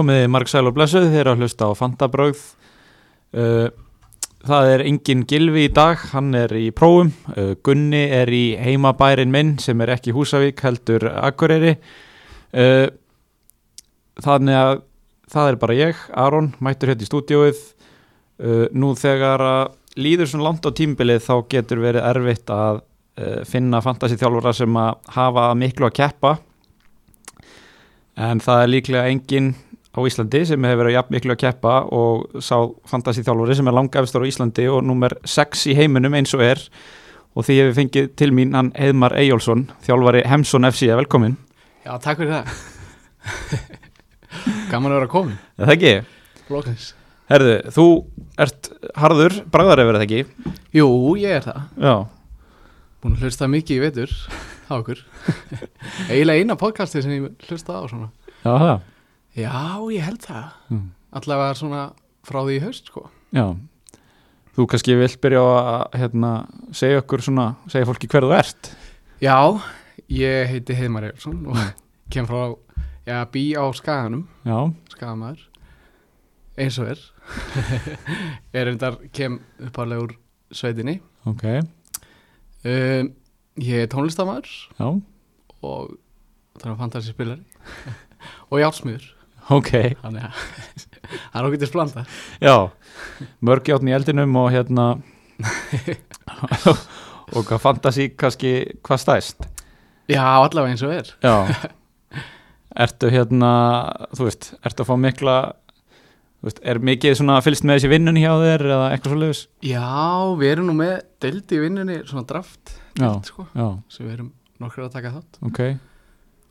Komiði Mark Sæl og Blessuð þeir að hlusta á Fantabrögð. Uh, Það er engin Gilvi í dag, hann er í prófum. Uh, Gunni er í heimabærin minn sem er ekki Húsavík heldur Akureyri. Uh, Þannig að það er bara ég, Aron, mættur hérna í stúdióið Nú þegar að líður svona langt á tímbilið þá getur verið erfitt að finna fantasy-þjálfara sem að hafa miklu að keppa. En það er líklega engin á Íslandi sem hefur verið jafn miklu að keppa og sá fantasy-þjálfari sem er langafistur á Íslandi og nummer 6 í heiminum eins og er. Og því hefur fengið til mín hann Eðmar Eyjólfsson, þjálfari Hemsson FC, velkomin. Já, takk fyrir það. Gaman að vera komin Er það ekki? Lóknis Herðu, þú ert harður, bragðar hefur það ekki? Jú, ég er það. Já, Búin að hlusta mikið í vetur á okkur. Eiginlega eina podcasti sem ég hlusta á svona. Já það. Já, ég held það. Mm. Allavega svona frá því í haust sko. Já, þú kannski vilt byrja að hérna, segja okkur svona, segja fólki hver þú ert. Já, ég heiti Heiðmar Eilsson og kem frá, já, bí á Skaganum. Skagamæður. Eins og er. Er reyndar kem uppálega úr sveitinni. Ok, um, Ég er tónlistamæður já, og það er fantasi spilari og járnsmiður ok, þannig að það er okkur til splanda já, mörg játn í eldinum og hérna, og hvað fantasi kannski, hvað stæst? já allavega eins og er. Já, ertu hérna, þú veist, ertu að fá mikla, veist, er mikið svona fylgst með þessi vinnun hjá þér eða eitthvað svo leiðis? já við erum nú með deild í vinnunni svona draft Já, sko, já, sem við erum nokkur að taka þátt. Ok.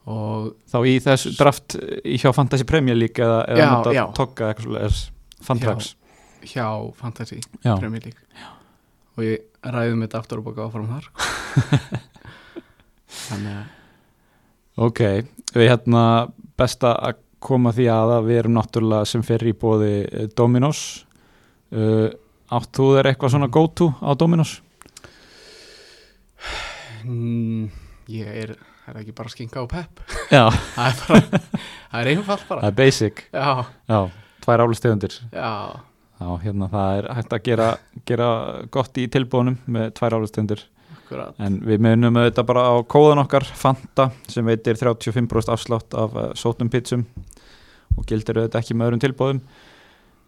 Og Þá í þessu draft hjá Fantasy Premier League eða, eða Já, nota já. tokka eitthvað Fantrax. hjá Fantasy Já, Premier League og ég ræðum þetta aftur og baka áfram þar þannig að ok, við hérna besta að koma því að að við erum náttúrulega sem fyrir í bóði Dominos. Uh, átt þú þér eitthvað svona go to á Dominos? mm, ég er er það ekki bara skinka og pepp það er bara, það er er basic. já, Já, tvær álustegundir. hérna það er hægt að gera, gera gott í tilbúðunum með tvær akkurat En við munum auðvitað bara á kóðan okkar Fanta sem veitir 35% afslátt af uh, sótum pizzum og gildir auðvitað ekki með öðrum tilbúðum.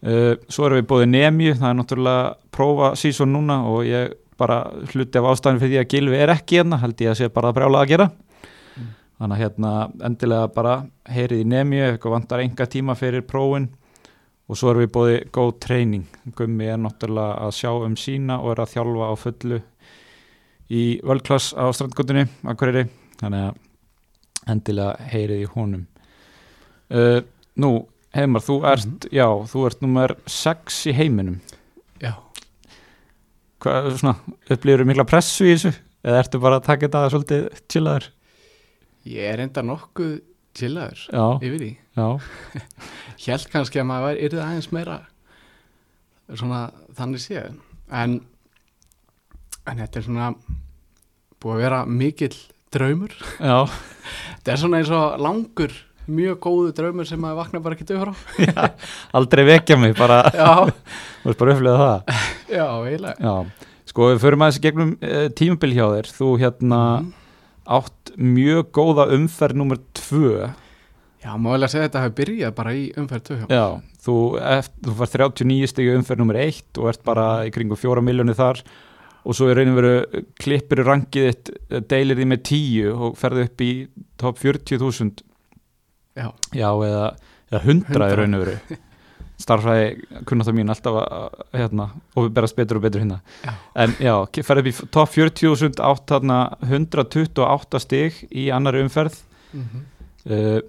Uh, svo erum við búið Nemju, það er náttúrulega prófa sísón núna og ég bara hluti af ástæðin fyrir því að Gilvi er ekki hérna, held ég að sé bara að brjála að gera. Mm. Þannig að hérna endilega bara heyrið í Nemju, eitthvað vantar enga tíma fyrir prófin og svo erum við búið Go Training. Gummi er náttúrulega að sjá um sína og er að þjálfa á fullu í völdklass á strandgötunni Akureyri, þannig að endilega heyrið í honum uh, Nú, Heimar, þú ert já, þú ert nummer 6 í heiminum já, hvað, svona, upplýður mikla pressu í þessu eða ertu bara að taka þetta svolítið chillaður? Ég er enda nokkuð chillaður Já, yfir því. Hjælt kannski að maður væri yrði aðeins meira svona þannig séð. En en þetta er svona búið að vera mikill draumur. Þetta er svona eins og langur mjög góðu draumur sem maður vakna bara ekki döfur á. Aldrei vekja mig, bara, veist bara upplýða það. Já, eiginlega. Sko við förum aðeins gegnum uh, tímabil hjá þér, þú hérna Mhm. Átt mjög góða umferð nummer 2 já, málega segja þetta hafi byrjað bara í umferð 2 Já, þú, eft, þú fær 39 stig umferð nummer 1 og ert bara í kringum 4 miljónir þar og svo er reynið veru klippir í rangið þitt, eh, deilir því með 10 og ferðu upp í top 40.000 já, já, eða, eða 100 í 100. rauninu veru starfræði kunnáttar mín alltaf að hérna, og við berast betur og betur hérna. Já. en já, ferðu upp í top 40.000 átt þarna 128 stig í annari umferð. Mm -hmm. uh,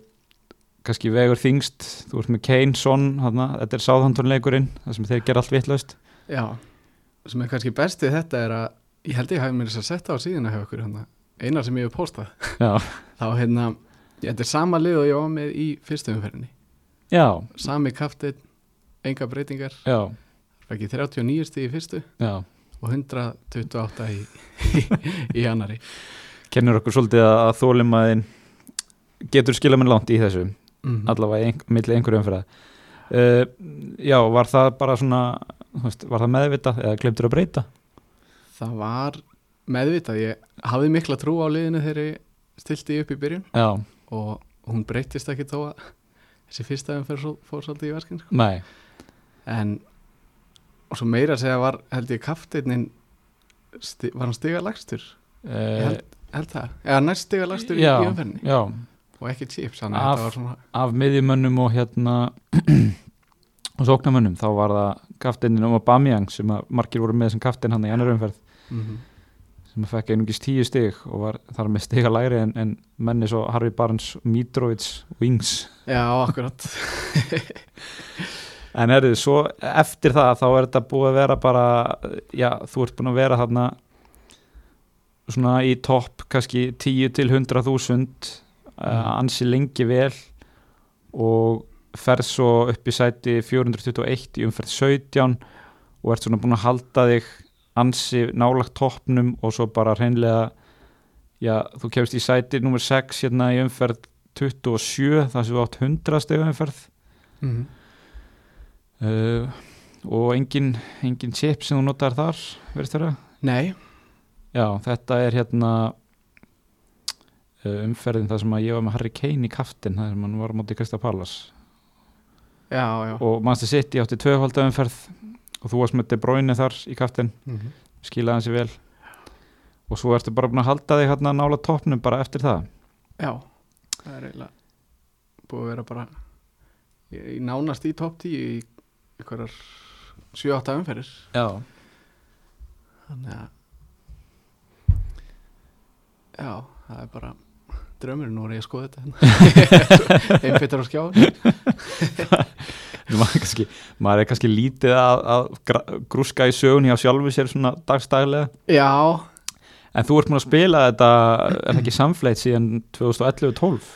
kannski vegur þingst þú ert með Kane, Son hana, þetta er sáðhandunleikurinn, það sem þeir gera allt vitlaust. Já. Sem er kannski bestið þetta er að ég held ég hafi mér þess að setja á síðuna hjá okkur hérna, eina sem ég hef postað. Þá hérna, þetta er sama lið og ég var með í fyrstu umferðinni. Já, sami kaftin, enga breytingar. Já, ekki 39 stíð í fyrstu já. og 128 í, í, í annari kennur okkur svolítið að þólimaðin getur skilamenn langt í þessu mm allavega í ein, milli einhverju umferða. Uh, já, var það bara svona veist, var það meðvitað eða glemtur að breyta? Það var meðvitað. Ég hafði mikla trú á liðinu þegar ég stilti upp í byrjun já, og hún breytist ekki þó að þessi fyrsta um fór, fór svolítið í verkinn sko. nei en og svo meira að segja var held ég kafteinin sti, var hann stiga lagstur uh, held, held það, eða næst stiga lagstur í, umferðinni já, og ekki chips, að Af- svona af miðjumönnum og hérna og sóknarmönnum þá var það kaftininn um Aubameyang sem að margir voru með sem kaftin hann í annar umferð. Mm sem að fekk einungis tíu stig og var þar með stiga læri en, en menni svo Harry Barnes, Mitrovic Wings. Já, akkurat en herrið, svo eftir það þá er þetta búið að vera bara já, þú ert búin að vera þarna svona í topp kannski 10 til 100 þúsund uh, ansi lengi vel og ferð svo upp í sæti 421 í umferð 17 og ert svona búin að halda þig ansi nálagt toppnum og svo bara hreinlega já, þú kemst í sæti nummer 6 hérna í umferð 27 þar sem þú átt 100 stegu umferð. Mm uh, og engin, engin chip sem þú notar þar verðist þeirra nei, já, þetta er hérna uh, umferðin þar sem að ég var með Harry Kane í kaftin þar sem hann var á móti Krista Pallas já, já. Og Manchester City átti tvöfalda umferð og þú varst með De Bruyne þar í kaftin mm skilaði hans í vel. Og svo ertu bara búin að halda þig hérna nála toppnum bara eftir það? Já, það er eiginlega búið að vera bara í nánast í topp 10 í einhverjar 7-8 umferðir. Já, þannig að já, það er bara draumurinn nú er ég að skoða þetta einbyttar á skjáin maður er kannski, maður er kannski lítið að, að grúska í sögunni á sjálfu sér svona dagstaglega já, en þú ert múin að spila þetta er það ekki samfleyt síðan 2011-12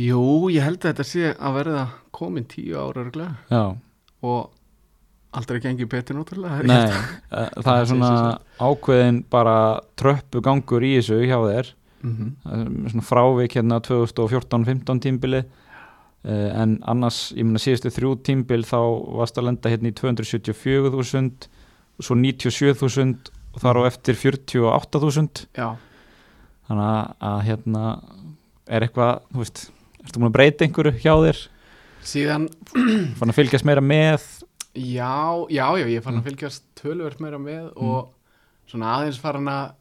jú, ég held að þetta sé að verða komin 10 ára örglega já, og aldrei gengið betur náttúrulega nei eh, það er svona ákveðin bara tröppu gangur í þessu hjá þér. Mm -hmm. Svona frávik hérna 2014-15 tímbili uh, en annars, ég meina síðustu þrjú tímbil þá varst að lenda hérna í 274.000 og svo 97.000 og þar á eftir 48.000 já, þannig að, hérna er eitthvað, þú veist ertu múin að breyta einhverju hjá þér síðan fann að fylgjast meira með. Já, já, já, ég fann Mm. að fylgjast tölvert meira með og svona aðeins farin að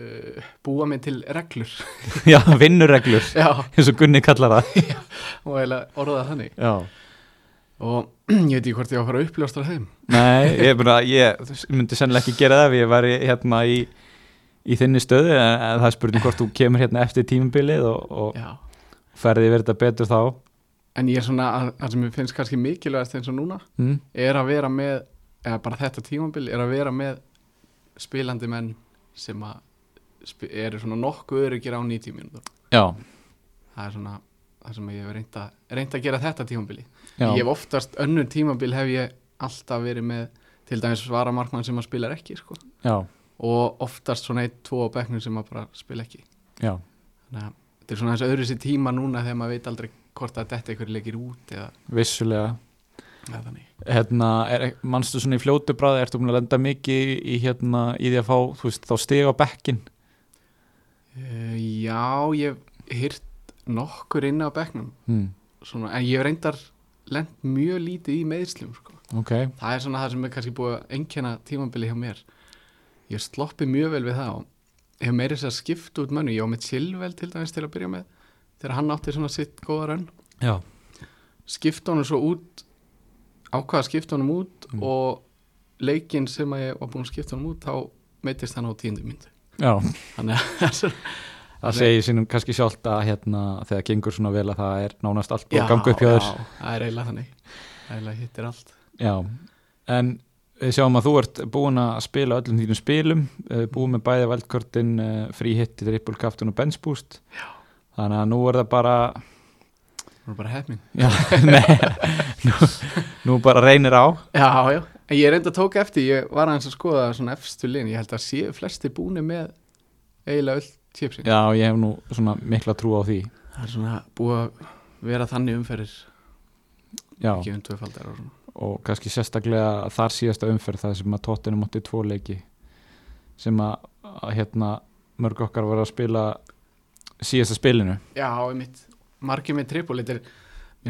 uh, búa mig til reglur. Já, vinnureglur, eins og Gunni kallar það. Og eiginlega orða það þannig. Já. Og ég veit ekki hvort ég á að fara að uppljóstra þeim. Nei, ég, bara, ég myndi sennilega ekki gera það ef ég væri hérna í, í þinni stöðu en, en það er spurning hvort þú kemur hérna eftir tímabilið og, og ferði verið þetta betur þá en ég er svona, að- það sem ég finnst kannski mikilvægast eins og núna mm. er að vera með, eða bara þetta tímabil er að vera með spilandi menn sem að eru svona nokkuð öryggir á 90 mínútur. Já, það er svona það sem ég hef reynd að, reynd að gera þetta tímabili. Já, ég hef oftast önnur tímabil hef ég alltaf verið með til dæmis varamarkmann sem að spilar ekki sko. já, og oftast svona eitt, tvo á bekknum sem að bara spila ekki. Já, þannig að þetta er svona þessi öðru sér tíma núna þegar maður veit aldrei hvort að þetta eitthvað leikir út eða, vissulega. Eða Hérna, manstu svona í fljótu bráði ertu búin að lenda mikið í, hérna, í því að fá, veist, þá stiga á bekkin uh, já, ég hýrt nokkur inn á bekknum. Mm. svona, en ég reyndar lent mjög lítið í meðslum sko. Ok, það er svona það sem er kannski búið að einkenna tímabili hjá mér. Ég hef sloppið mjög vel við það og hef meiri þess að skipta út mönnu ég á með Silvel til dæmis til að byrja með þegar hann átti svona sitt góða raun já, skipta honum svo út ákvaða að skipta honum út Mm. og leikinn sem að ég var búin að skipta honum út þá meittist hann á tíundu myndu já. Það segir sínum kannski sjálft að hérna, þegar gengur svona vel að það er nánast allt búið að ganga upp hjá þér. já, það er eiginlega þannig. Eiginlega hittir allt. Já, en við sjáum að þú ert búin að spila öllum þínum spilum eh, búin með bæði valdkortin frí hitti, captain og bench boost. Já. Þannig að nú er það bara það er bara hefning já, nei, nú, nú bara reynir á. Já, já, en ég reynda að tóka eftir ég var aðeins að skoða svona efstu linn ég held að séu flesti búni með eiginlega öll chipsin. Já, ég hef nú svona mikla trú á því. Það er svona búið að vera þannig umferðir. Já, ekki tvöfaldar og svona. Og kannski sérstaklega þar síðasta umferð það sem að tóttinu mótti tvo leiki sem að, að hérna mörg okkar var að spila síðasta spilinu. Já, einmitt, margir með trippul þetta er,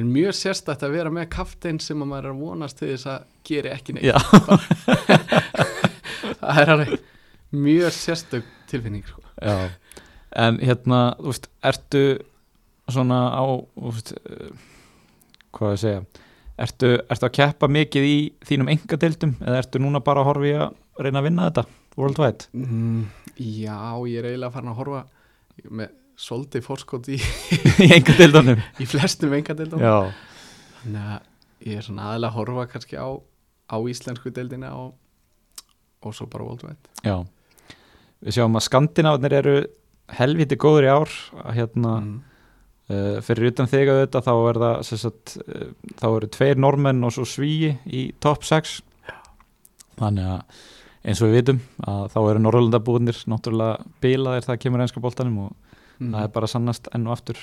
mjög sérstætt að vera með kaftein sem að maður er að vonast til þess að gera ekki neitt. Það er alveg mjög sérstök tilfinning sko. Já, en hérna, þú veist, ertu svona á, þú veist, uh, hvað ég segja, ertu, ertu að keppa mikið í þínum engadeildum eða ertu núna bara að horfa í að reyna að vinna þetta worldwide? mm, Já, ég er eiginlega farin að horfa með svolítið fórskot í, í engadeildunum? í flestum engadeildum Já, þannig að ég er svona aðeins að horfa kannski á, á íslensku deildina og, og svo bara worldwide já. Við sjáum að skandinavarnir eru helviti góður í ár hérna, mm. uh, fyrir utan þig að þetta þá er það, sagt, uh, þá eru tveir normenn og svo svíi í top 6 þannig að eins og við vitum að þá eru Norrlandabúðnir náttúrulega bilaðir það kemur einska boltanum og Mm. það er bara sannast enn og aftur.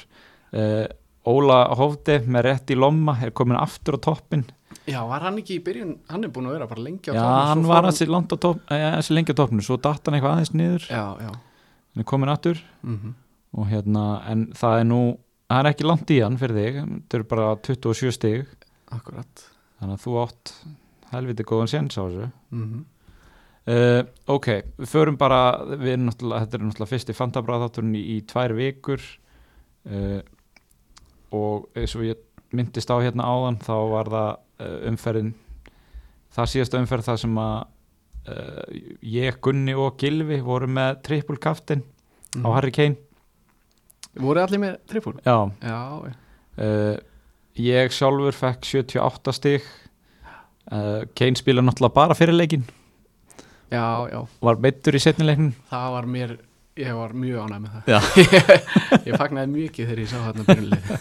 Uh, Óla Hófdi með rétt í lomma er komin aftur á toppin Já, var hann ekki í byrjun, hann er búin að vera bara lengi á já, toppnum, hann var á topp eh, þessi lengi á toppinu, svo datt hann eitthvað aðeins niður. Já, já. Hann er komin aftur. Mm og hérna, en það er nú það er ekki langt í hann fyrir þig þetta eru bara 27 stig. Akkurat. Þannig að þú átt helviti góðan séns á þessu. Mm Uh, ok, við förum bara við erum náttúrulega, þetta er náttúrulega fyrsti fantabráðátturinn í, í tvær vikur. Uh, og eins og ég myndist á hérna áðan þá var það uh, umferðin það síðasta umferð það sem að ég, Gunni og Gilvi voru með triple kaftin á Harry Kane. Voru allir með trippul? já, Já, ég sjálfur fekk 78 stig. Uh, Kane spila náttúrulega bara fyrir leikin Já, já, var meittur í setnileiknum það var mér ég var mjög ánægð með það. Ég fagnaði mikið þegar ég sá þarna byrjunlið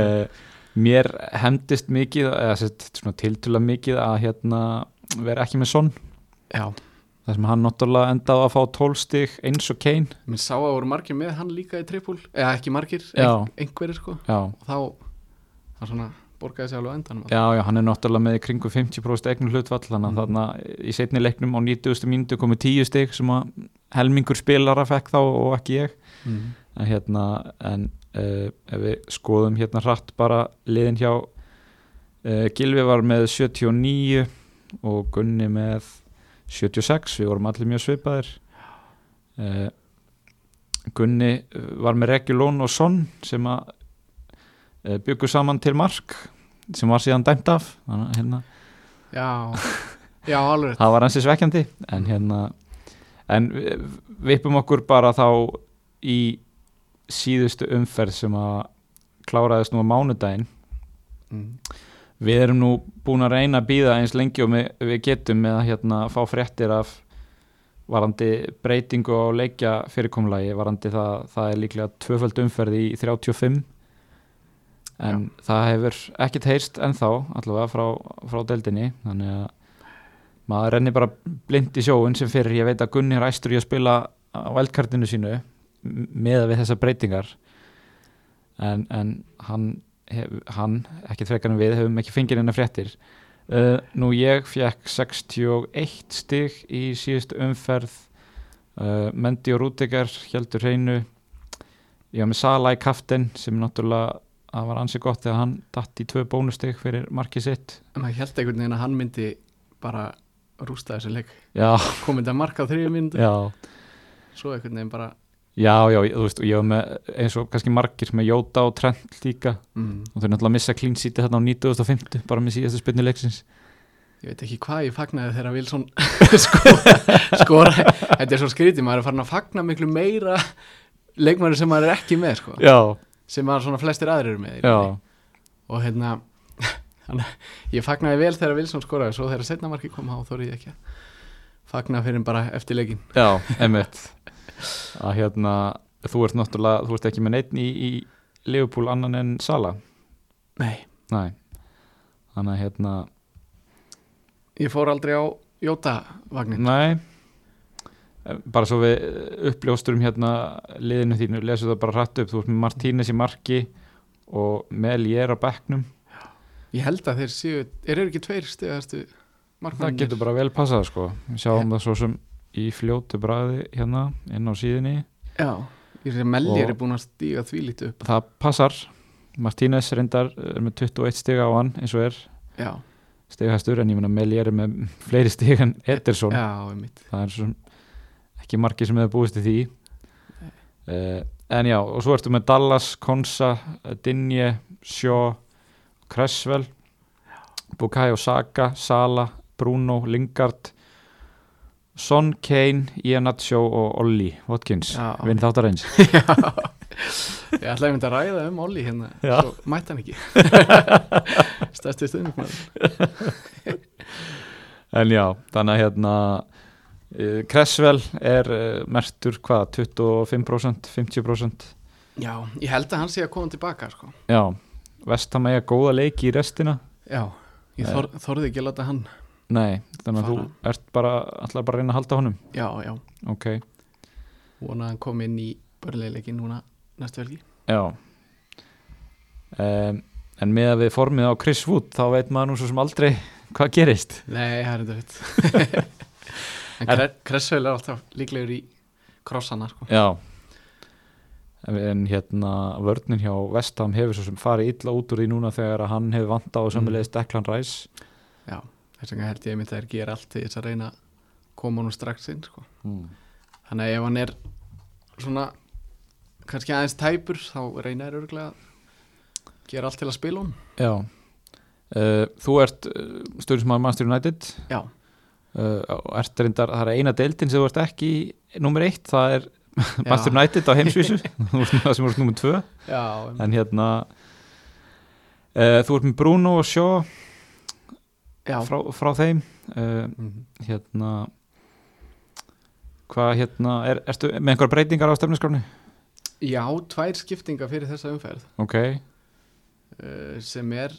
uh, mér hendist mikið eða tiltula mikið að hérna vera ekki með sonn Já, þar sem hann náttúrulega endaði að fá 12 stig eins og Kane. Minn sá að voru margir með hann líka í trippul eða ekki margir, ein, einhverjir sko. Já, og þá, það svona borgaði sig alveg á endanum já, já, hann er náttúrulega með kringu 50% eignum hlutvall þannig að Mm. þarna í setni leiknum á 90. mínútu komið 10 stig sem að helmingur spilara fekk þá og ekki ég mm. en hérna en uh, ef við skoðum hérna hratt bara liðin hjá uh, Gilvi var með 79 og Gunni með 76, við vorum allir mjög svipaðir uh, Gunni var með Regulón og Son sem að uh, byggu saman til mark sem var síðan dæmt af. Hérna Já, já, alveg það var hansi svekkjandi. En hérna en við vippum okkur bara þá í síðustu umferð sem að kláraðist nú á mánudaginn. Mm. við erum nú búin að reyna að býða eins lengi og við, við getum með að hérna fá fréttir af varandi breytingu á leikja fyrirkomulagi varandi það, það er líklega tvöföld umferð í 35 en það hefur ekkert heyrst ennþá allavega frá, frá deildinni. Þannig að maður renni bara blind í sjóun sem fyrir. Ég veit að Gunni er æstur í að spila á eldkartinu sínu með við þessar breytingar. En, en hann, hef, hann ekki en við, hefum ekki fengið hennar fréttir. Uh, nú ég fekk 61 stig í síðustu umferð. Uh, Mendi og Rútegar heldur hreinu. Ég var með Sala í kaftin sem náttúrulega það var ansi gott þegar hann datt í tvö bónustig fyrir markið sitt. En maður held einhvern veginn að hann myndi bara rústa þessi leik. Komið þetta mark á þriðju myndu já. Svo einhvern veginn bara Já, já, þú veist, ég var með eins og kannski margir með Jóta og Trent líka. Mm. og þau náttúrulega missa clean seati þarna á 9050 bara með síðastu spilni leiksins. Ég veit ekki hvað ég fagnaði þegar Wilson skora, skora þetta er svo skrítið, maður er farin að fagna miklu meira leikmæri sem maður er ekki með sko. Já, sem maður svona flestir aðrir með og hérna ég fagnaði vel þegar Wilson skoraði svo þegar setna marki kom þá þórið ég ekki að fagna fyrir bara eftir leikin já, emitt að hérna, þú ert náttúrulega þú ert ekki með neitt í, í Liverpool annan en Sala nei, Næ, þannig að hérna ég fór aldrei á Jóta vagnin Nei bara svo við uppljósturum hérna liðinu þínu, lesu það bara hrætt upp. Þú ert með Martínez í marki og Melier á bekknum. Ég held að þeir séu, er þeir ekki tveir stigastu það markmennir? getur bara vel passað sko. Við sjáum það svo sem í fljótu bræði hérna inn á síðunni. Já, ég sé að Mellir Og- er búin að stíga því lítið upp. Það passar. Martínez reyndar er með 21 stiga á hann eins og er. Já, stigahæstur en ég meina Melier er með fleiri stig en Ederson. Já, það er svo ekki margir sem hefur búist í því. Uh, en já, og svo ertu með Dallas, Konsa Dinje, Sjó Cresswell Bukayo Saka, Sala Bruno, Lingard Son, Kane, Iannaccio og Olli Watkins, Já. vinn þáttar eins ég ætlaði einmitt að ræða um Olli hérna, Já. svo mætti hann ekki. Stærstu stuðningsmaður en já, þannig að hérna Cresswell er uh, mertur hvað, 25% 50% Já, ég held að hann sé að koma tilbaka sko. já, Vestham eiga góða leiki í restina. Já, ég þor, þorði ekki að láta hann Nei, þannig að Fara. þú ert bara allar bara að reyna að halda honum? Já, já, Ok, vona að hann kom inn í börnleileikin núna næstu velgi já. Um, En með að við formið á Chris Wood þá veit maður nú svo sem aldrei hvað gerist. Nei, það er þetta vitt En Kre Kressveil er alltaf líklegur í krossana sko. Já. En hérna vörnin hjá Vestham hefur svo sem farið illa út úr því núna þegar að hann hefur vanta á samlega Declan Rice. Já, þess vegna held ég að það er gera allt til þess að reyna koma nú strax inn sko. mm. Þannig að ef hann er svona kannski aðeins tæpur þá reyna er örgulega að gera allt til að spila hún Já. Uh, Þú ert uh, stjórnismæður Manchester United. Já, uh, reyndar, það er eina deildin sem þú ert ekki nummer eitt, það er Já. Manchester United á heimsvísu. Það sem voru nummer tvö. Já, en hérna uh, þú ert með Bruno og Sjó frá, frá þeim. Uh, hérna hvað hérna er, ertu með einhverja breytingar á stefniskráni? já, tvær skiptingar fyrir þessa umferð. Ok, uh, sem er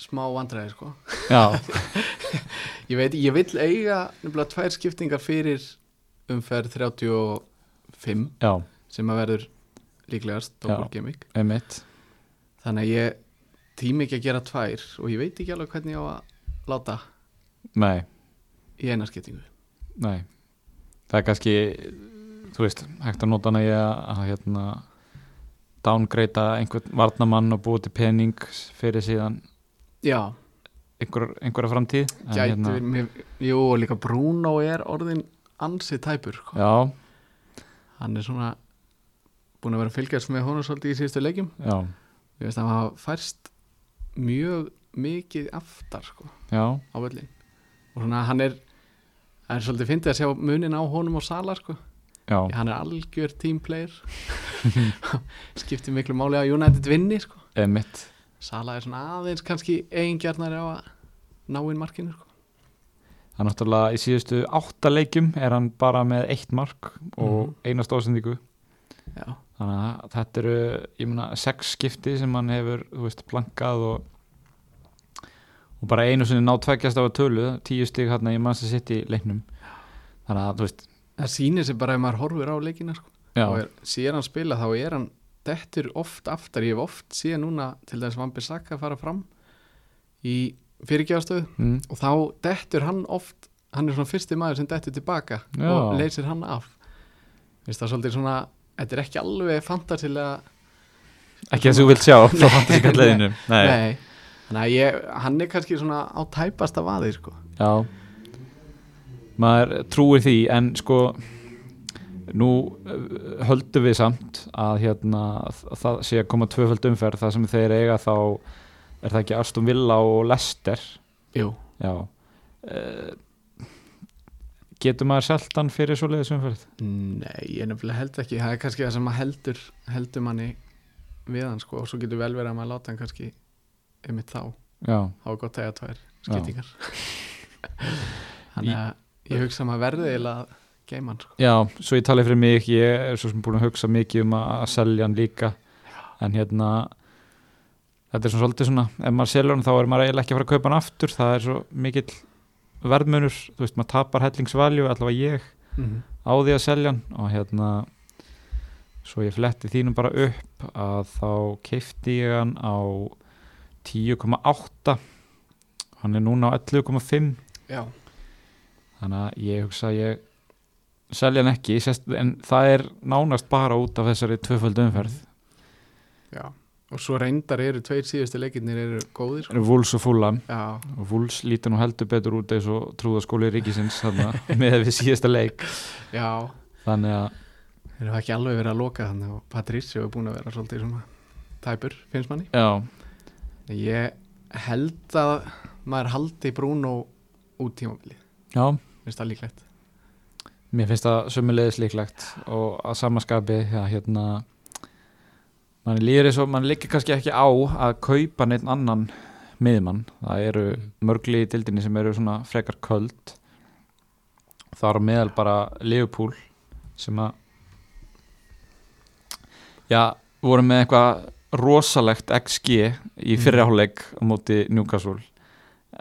smá vandræði sko. ég veit, ég vill eiga nefnilega tvær skiptingar fyrir umferð 35 já, sem að verður líklegast emitt þannig að ég tími ekki að gera tvær og ég veit ekki alveg hvernig ég á að láta nei, í eina skiptingu. Nei. Það er kannski þú veist, hægt að nota hana í að, hérna downgreita einhvern varnamann og búið til pening fyrir síðan einhver, einhverja framtíð gæti hérna, mér, jú og líka Bruno er orðin ansi tæpur sko. já, hann er svona búin að vera fylgjast með honum svolítið í síðustu leikjum. Já, ég veist að hann færst mjög mikið aftar sko, já. á völlin og svona hann er það er svolítið fyndið að sjá munin á honum og Sala sko. já, hann er algjör teamplayer skiptir miklu máli að United vinni sko. emitt Sala er svona aðeins kannski eigingjarnari á að ná inn markinu sko. Það er náttúrulega í síðustu átta leikjum er hann bara með eitt mark og Mhm. eina stóðsendingu já, þannig að þetta eru, ég meina, sex skipti sem hann hefur, þú veist, plankað og, og bara einu sinni ná tveggjast á að tölu, tíu stig hérna í Manchester City leiknum þannig að, þú veist, það sýnir sér bara ef maður horfir á leikina sko. og er, sér hann spila þá er hann dettur oft aftar, ég hef oft síðan núna til þess Vambi Saka fara fram í fyrirgjafastöðu mm, og þá dettur hann oft hann er svona fyrsti maður sem dettur tilbaka Já. og leysir hann af Vist, það er svolítið svona, þetta er ekki alveg fantasilega ekki að þú vilt sjá frá fantasíkalleginu, nei, Nei. að ég, hann er kannski svona á tæpasta vaði sko. já maður trúir því en sko nú uh, höldum við samt að hérna að það sé að koma tvöföld umferð. Það sem þeir eiga þá er það ekki Aston Villa og Leicester? Jú, já. Uh, getur maður seltan fyrir svo leiðis umferð? Nei, ég nefnilega held ekki. Það er kannski það sem maður heldur heldur manni við hann sko. Og svo getur vel verið að maður láta hann kannski einmitt þá, já, er gott að eiga tvær skiptingar. Þannig að ég hugsa að maður verði eiginlega að geima hann sko. já, svo ég tali fyrir mig ég er svo sem búin að hugsa mikið um að, selja hann líka. En hérna þetta er svona svolítið svona ef maður selur hann þá er maður eiginlega ekki að fara að kaupa hann aftur. Það er svo mikill verðmunur þú veist, maður tapar hellingsvalju allavega ég mm -hmm. á því að selja hann. Og hérna svo ég fletti þínum bara upp að þá keifti ég hann á 10,8 hann er núna á 11,5 Já, þannig að ég hugsa að ég selja hann ekki sest, en það er nánast bara út af þessari tvöföldu umferð. Já Og svo reyndar eru tveir síðustu leikirnir eru góðir sko. Það eru Wools og Fulham. Já, og Wools lítur nú heldur betur út eins og trúðaskóli ríkisins þarna, með við síðasta leik. Já. Þannig að Þeir eru ekki alveg verið að loka þannig og Patricio er búin að vera svolítið svona tæpur, finnst manni. Já, Ég held að maður haldi Bruno út tímabili já, finnst það líklegt mér finnst það sömulegis líklegt og að samaskapi já, hérna mann eins og mann líkir kannski ekki á að kaupa neitt annan miðmann, það eru mörgli í dildinni sem eru svona frekar köld. Það er á meðal bara Leopold sem að já, voru með eitthvað rosalegt XG í Mm. fyrriháleik á móti Newcastle.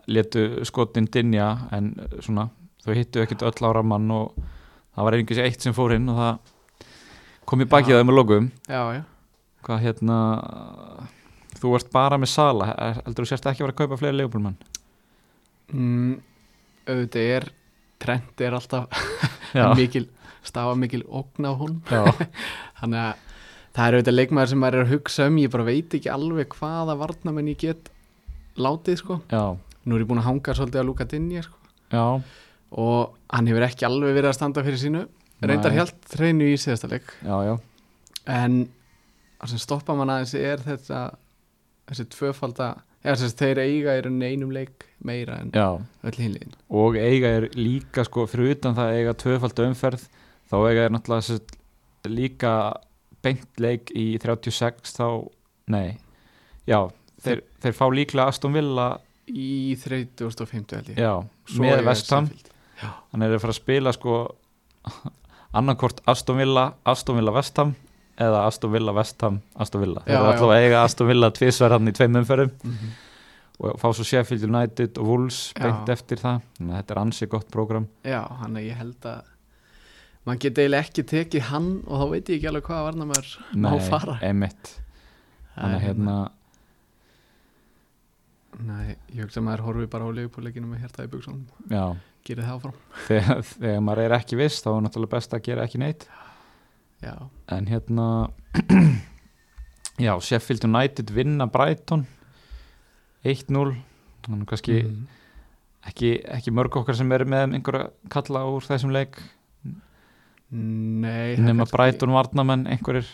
Letu skotin dinja en svona, þau hittu ekkit öll ára mann og það var einhversi eitt sem fór inn og það kom í bakið Já. á þeim að logum Já, já. Hvað hérna þú ert bara með Sala. Heldur þú sérst ekki að vera að kaupa fleiri leifbólmann mm, Auðvitað er Trent er alltaf mikil, stafa mikil ógn á hún Þannig að það er auðvitað leikmaður sem maður er að hugsa um. Ég bara veit ekki alveg hvaða varnamenn ég get látið sko. Já, Nú er ég búin að hanga svolítið að lúka dinja sko. Já og hann hefur ekki alveg verið að standa fyrir sínu. Reyndar helt hreinu í síðasta leik. Já, já, en það sem stoppa mann aðeins er þetta þessi tvöfalda eða þess að þeir eiga rauninni einum leik meira en öll hinliðin og eiga er líka sko fyrir utan það að eiga tvöfald umferð þá eiga er náttúrulega líka beint leik í 36 þá, nei. Já, þeir, þeir fá líklega Aston Villa í 3050 held ég. Já, með eiga Vestham Sheffield. Hann er að fara að spila sko annarkort Aston Villa Aston Villa Vestham eða Aston Villa Vestham Aston Villa, eru já. alltaf að eiga Aston Villa tvisvar hann í tveim umferðum Mhm. og fá svo Sheffield United og Wolves beint eftir það, þannig að þetta er ansi gott prógram. Já, hann er ég held að mann geti eiginlega ekki tekið hann og þá veit ég ekki alveg hvað varna maður má fara. einmitt. Þannig að hérna, Nei, ég hugsa að maður horfi bara á leifupúleikinu með hértaði buksun já Gerið það áfram. Þegar, þegar maður er ekki viss þá er náttúrulega best að gera ekki neitt. Já, en hérna já, Sheffield United vinna Brighton 1-0 þannig kannski Mhm. ekki, ekki mörg okkar sem eru með einhverja kalla úr þessum leik. Nei nema kannski- Brighton varnamenn einhverjir.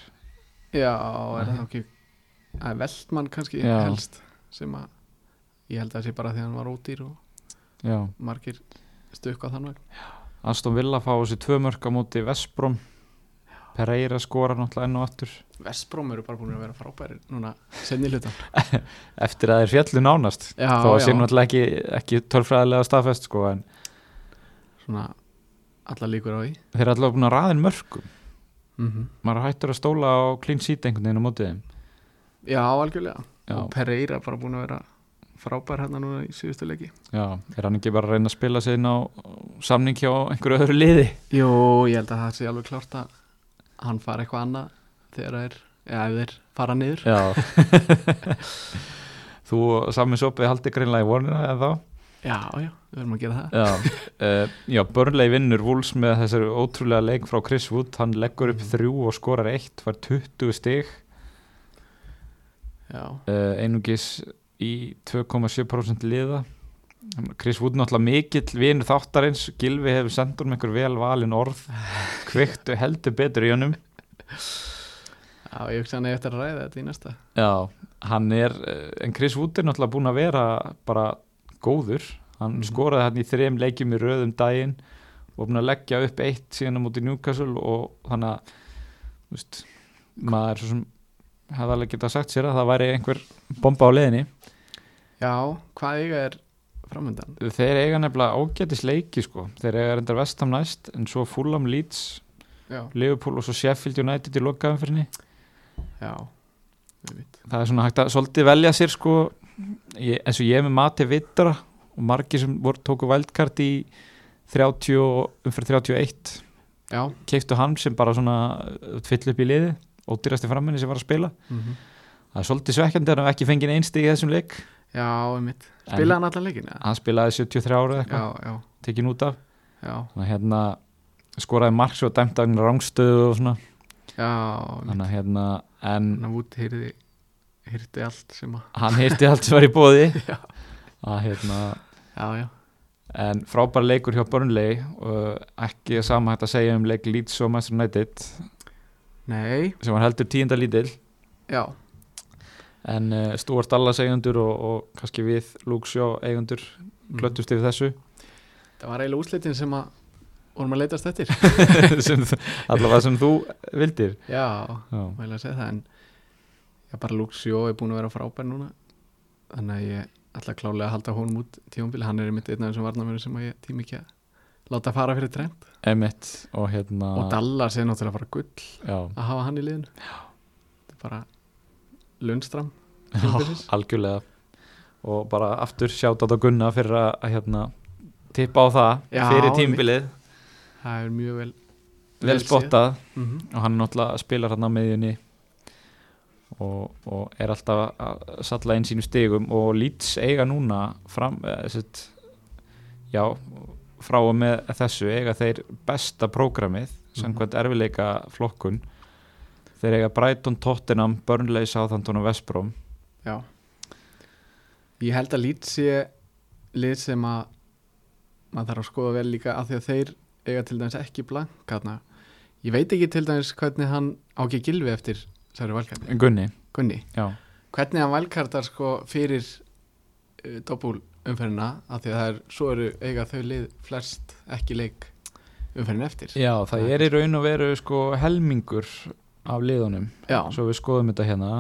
Já, er það ekki er Veltmann kannski Já. helst sem að ég held að það sé bara því að hann var ódýr og já, margir stukku á þann veginn Aston Villa fá þessi tvö mörg á móti Vestbrom Pereira skora náttúrulega enn og aftur. Vestbróm eru bara búin að vera frábæri núna senni hlutan eftir að þeir fjallu nánast. Já, já, sé náttúrulega ekki, ekki tölfræðilega staðfest sko, en svona alla líkur á því. Þeir eru alltaf búin að raðin mörgum mm maður hættur að stóla á clean sheet einhvern veginn á mótið Já, algjörlega. Já. og Pereira bara búin að vera frábær hérna núna í síðustu leiki. Já, er hann ekki bara að reyna að spila sig inn á samning hjá einhverju öðru liði? Jú, ég held að það sé alveg klárt að hann fara eitthvað annað þegar það er, eða ef þeir fara niður. Já. Þú og Sami Sopið haldi greinlega í vonina eða þá? Já, já, við verðum að gera það. Já, uh, já Burnley vinnur Wolves með þessari ótrúlega leik frá Chris Wood. Hann leggur upp þrjú og skorar eitt var 20 stig. Já, uh, einungis í 2,7% liða. Chris Wood náttúrulega mikill vinur þáttarins, Gilvi hefur sendur um einhver vel valin orð. Kveiktu heldur betur í honum. Já, ég hugsa hann eftir að ræða þetta í næsta. Já, hann er eh, en Chris Wood er náttúrulega búin að vera bara góður. Hann Mhm. skoraði hann í þrejum leikjum í röðum daginn og búin að leggja upp eitt síðan á móti Newcastle og þannig að þú veist, maður svo sem hefði alveg getað sagt sér að það væri einhver bomba á leiðinni Já, hvað eiga er framöndan? þeir eiga nefnilega ágætis leiki sko. þeir eiga reyndar vestam næst en svo Fulham Leeds, Já, Liverpool og svo Sheffield United í lokaðumfyrinni já, við veit það er svona hægt að svolítið velja sér sko, ég, eins og ég með mati vittra og margir sem voru tóku vældkart í 30 og umfyrir 31 já. Keiftu hann sem bara svona fyll upp í liði, ódýrasti framminni sem var að spila. Mm það er svolítið svekkjandi að hann ekki fengið einstig í þessum leik já, einmitt. Spilaði hann allan leikin? hann spilaði 73 ára eða eitthvað, já, já, tekin út af. Já, þannig að hérna skoraði mark svo dæmt af rángstöðu og svona. Já einmitt. þannig að hérna en hann út heyrði heyrði allt sem að hann heyrti allt sem var í bóði Já. að hérna já, já, en frábær leikur hjá Burnley og ekki sama hægt að segja um leik Leeds og Manchester United. Nei, sem var heldur tíunda lítill. Já en uh, Stuart Dallas eigundur og, og kannski við Luke Shaw eigundur Mm. glöttust yfir þessu. Það var eiginlega úslitin sem að vorum að leitast eftir. Sem, allavega sem þú vildir. Já, Já, mæla að segja það en já, bara Luxjó er búin að vera frábær núna. Þannig að ég ætla klálega að halda honum út tímabili, hann er einmitt einn af þessum varnamöru sem að ég tími ekki að láta fara fyrir trend Emmett og hérna og Dallas er náttúrulega bara gull já, að hafa hann í liðinu. Þetta er bara Tímabilsins. algjörlega. Og bara aftur sjátt á Gunna fyrir að, hérna tippa á það Já, fyrir tímbilið það er mjög vel vel séð. spottað. Mm og hann náttúrulega spilar hann á miðjunni. Og, og er alltaf að salla inn sínu stigum. Og Leeds eiga núna fram, eða, sett, já, frá og með þessu eiga þeir besta prógramið samkvæmt erfileika flokkun þeir eiga Brighton, Tottenham, Burnley, Southampton og Vestbrom já. Ég held að lít sé lið sem að maður þarf að skoða vel líka af því að þeir eiga til dæmis ekki blank hana. ég veit ekki til dæmis hvernig hann á ekki gilvi eftir særi valkarni Gunni, Gunni, hvernig hann valkartar sko fyrir uh, doppul umferðina af því að það er, svo eru eiga þau lið flest ekki leik umferðin eftir. Já það er í raun og veru sko helmingur af liðunum. Já, svo við skoðum þetta hérna.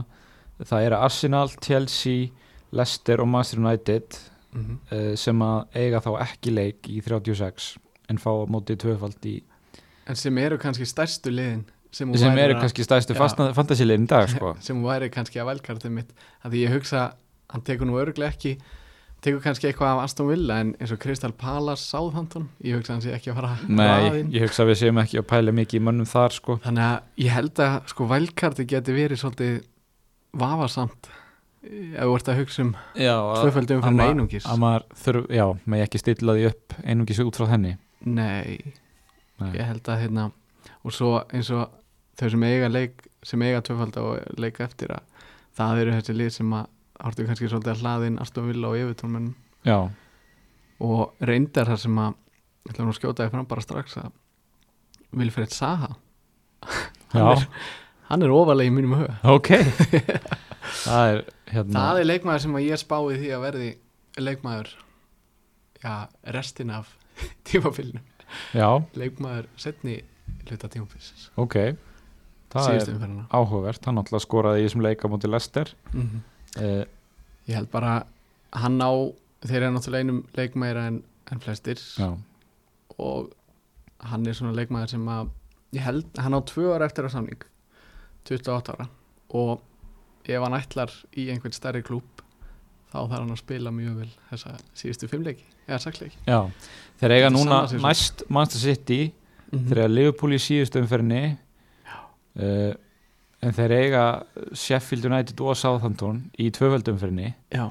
Það eru Arsenal, Chelsea Leicester og Manchester United mm uh, sem að eiga þá ekki leik í 36 en fá á móti tvöfald í en sem eru kannski stærstu liðin sem, sem eru að- kannski stærstu Já. fantasíliðin í dag sko. sem væri kannski að velkartið mitt. Að því ég hugsa, hann tekur nú örglega ekki tekur kannski eitthvað af Aston Villa en eins og Crystal Palace, Southampton ég hugsa hann sé ekki að fara Nei, ég hugsa að við séum ekki að pæla mikið í mönnum þar sko. þannig að ég held að sko velkartið geti verið svolítið vafasamt ef þú ert að hugsa um Já, tvöföldu að umfyrir ma- einungis að maður þurf, já, með ekki stilla því upp einungis út frá henni nei, Nei. ég held að hérna og svo eins og þau sem eiga leik sem eiga tvöföldu og leika eftir að það eru þessi lið sem að ártu kannski svolítið að hlaðin Aston Villa og Evertón og reyndar það sem að ég ætla nú að skjóta þig fram bara strax að Vilfred Saha hann er, hann er ofalega í mínum huga. Ok. Það er hérna það er leikmaður sem að ég spái því að verði leikmaður já, restin af tímafylginu Já, leikmaður setni hluta tímafylgins ok. Það er síðustu umferðina. áhugavert, hann náttúrulega skoraði í þessum leika mútið Lester mm -hmm. Uh, ég held bara hann á þeir eru náttúrulega einum leikmaður en, en flestir. Já, og hann er svona leikmaður sem að ég held, hann á tvö ára eftir að samning 28 ára. Og ef hann ætlar í einhvern stærri klúb þá þarf hann að spila mjög vel þessa síðustu fimmleiki eða saksleiki já. Þeir eiga núna svo. næst Manchester City mm þeir eiga Liverpool í síðustu umferðinni uh, en þeir eiga Sheffield United og Southampton í tvöföldumferðinni já,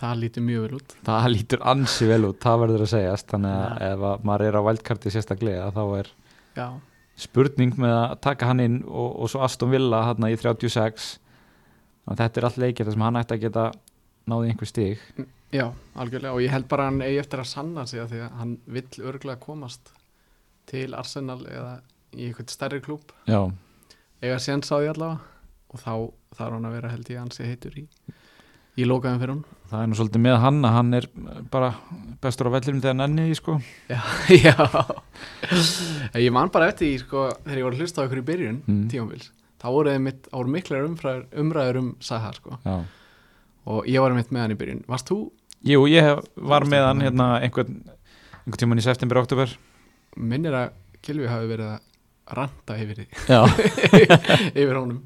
það lítur mjög vel út. Það lítur ansi vel út, það verður að segjast. Þannig að Já. ef að maður er á vældkarti sérstaklega þá er já, spurning með að taka hann inn og, og svo Aston Villa hann í 36 þannig að þetta er allt leikir þar sem hann ætti að geta náði einhver stig. Já, algjörlega. Og ég held bara hann eigi eftir að sanna sig að því að hann vill örgulega komast til Arsenal eða í einhvern stærri klúb já, eiga séns á því allavega. Og þá þarf hann að vera held ég ansi heitur í, í lokaðum fyrir hún. Það er nú svolítið með hann að hann er bara bestur á vellinum þegar hann enni sko. Já, já. Ég man bara eftir því sko, þegar ég var að hlusta á ykkur í byrjun Mm. tímaféls, þá voru þeir mitt, voru miklar umræður, umræður um Saha sko. já. Og ég var mitt með hann í byrjun. Varst þú, Jú, ég hef, var með hann hérna einhvern, einhvern tíman í september, oktober minnir að Kilvi hafi verið að ranta yfir því. Yfir honum.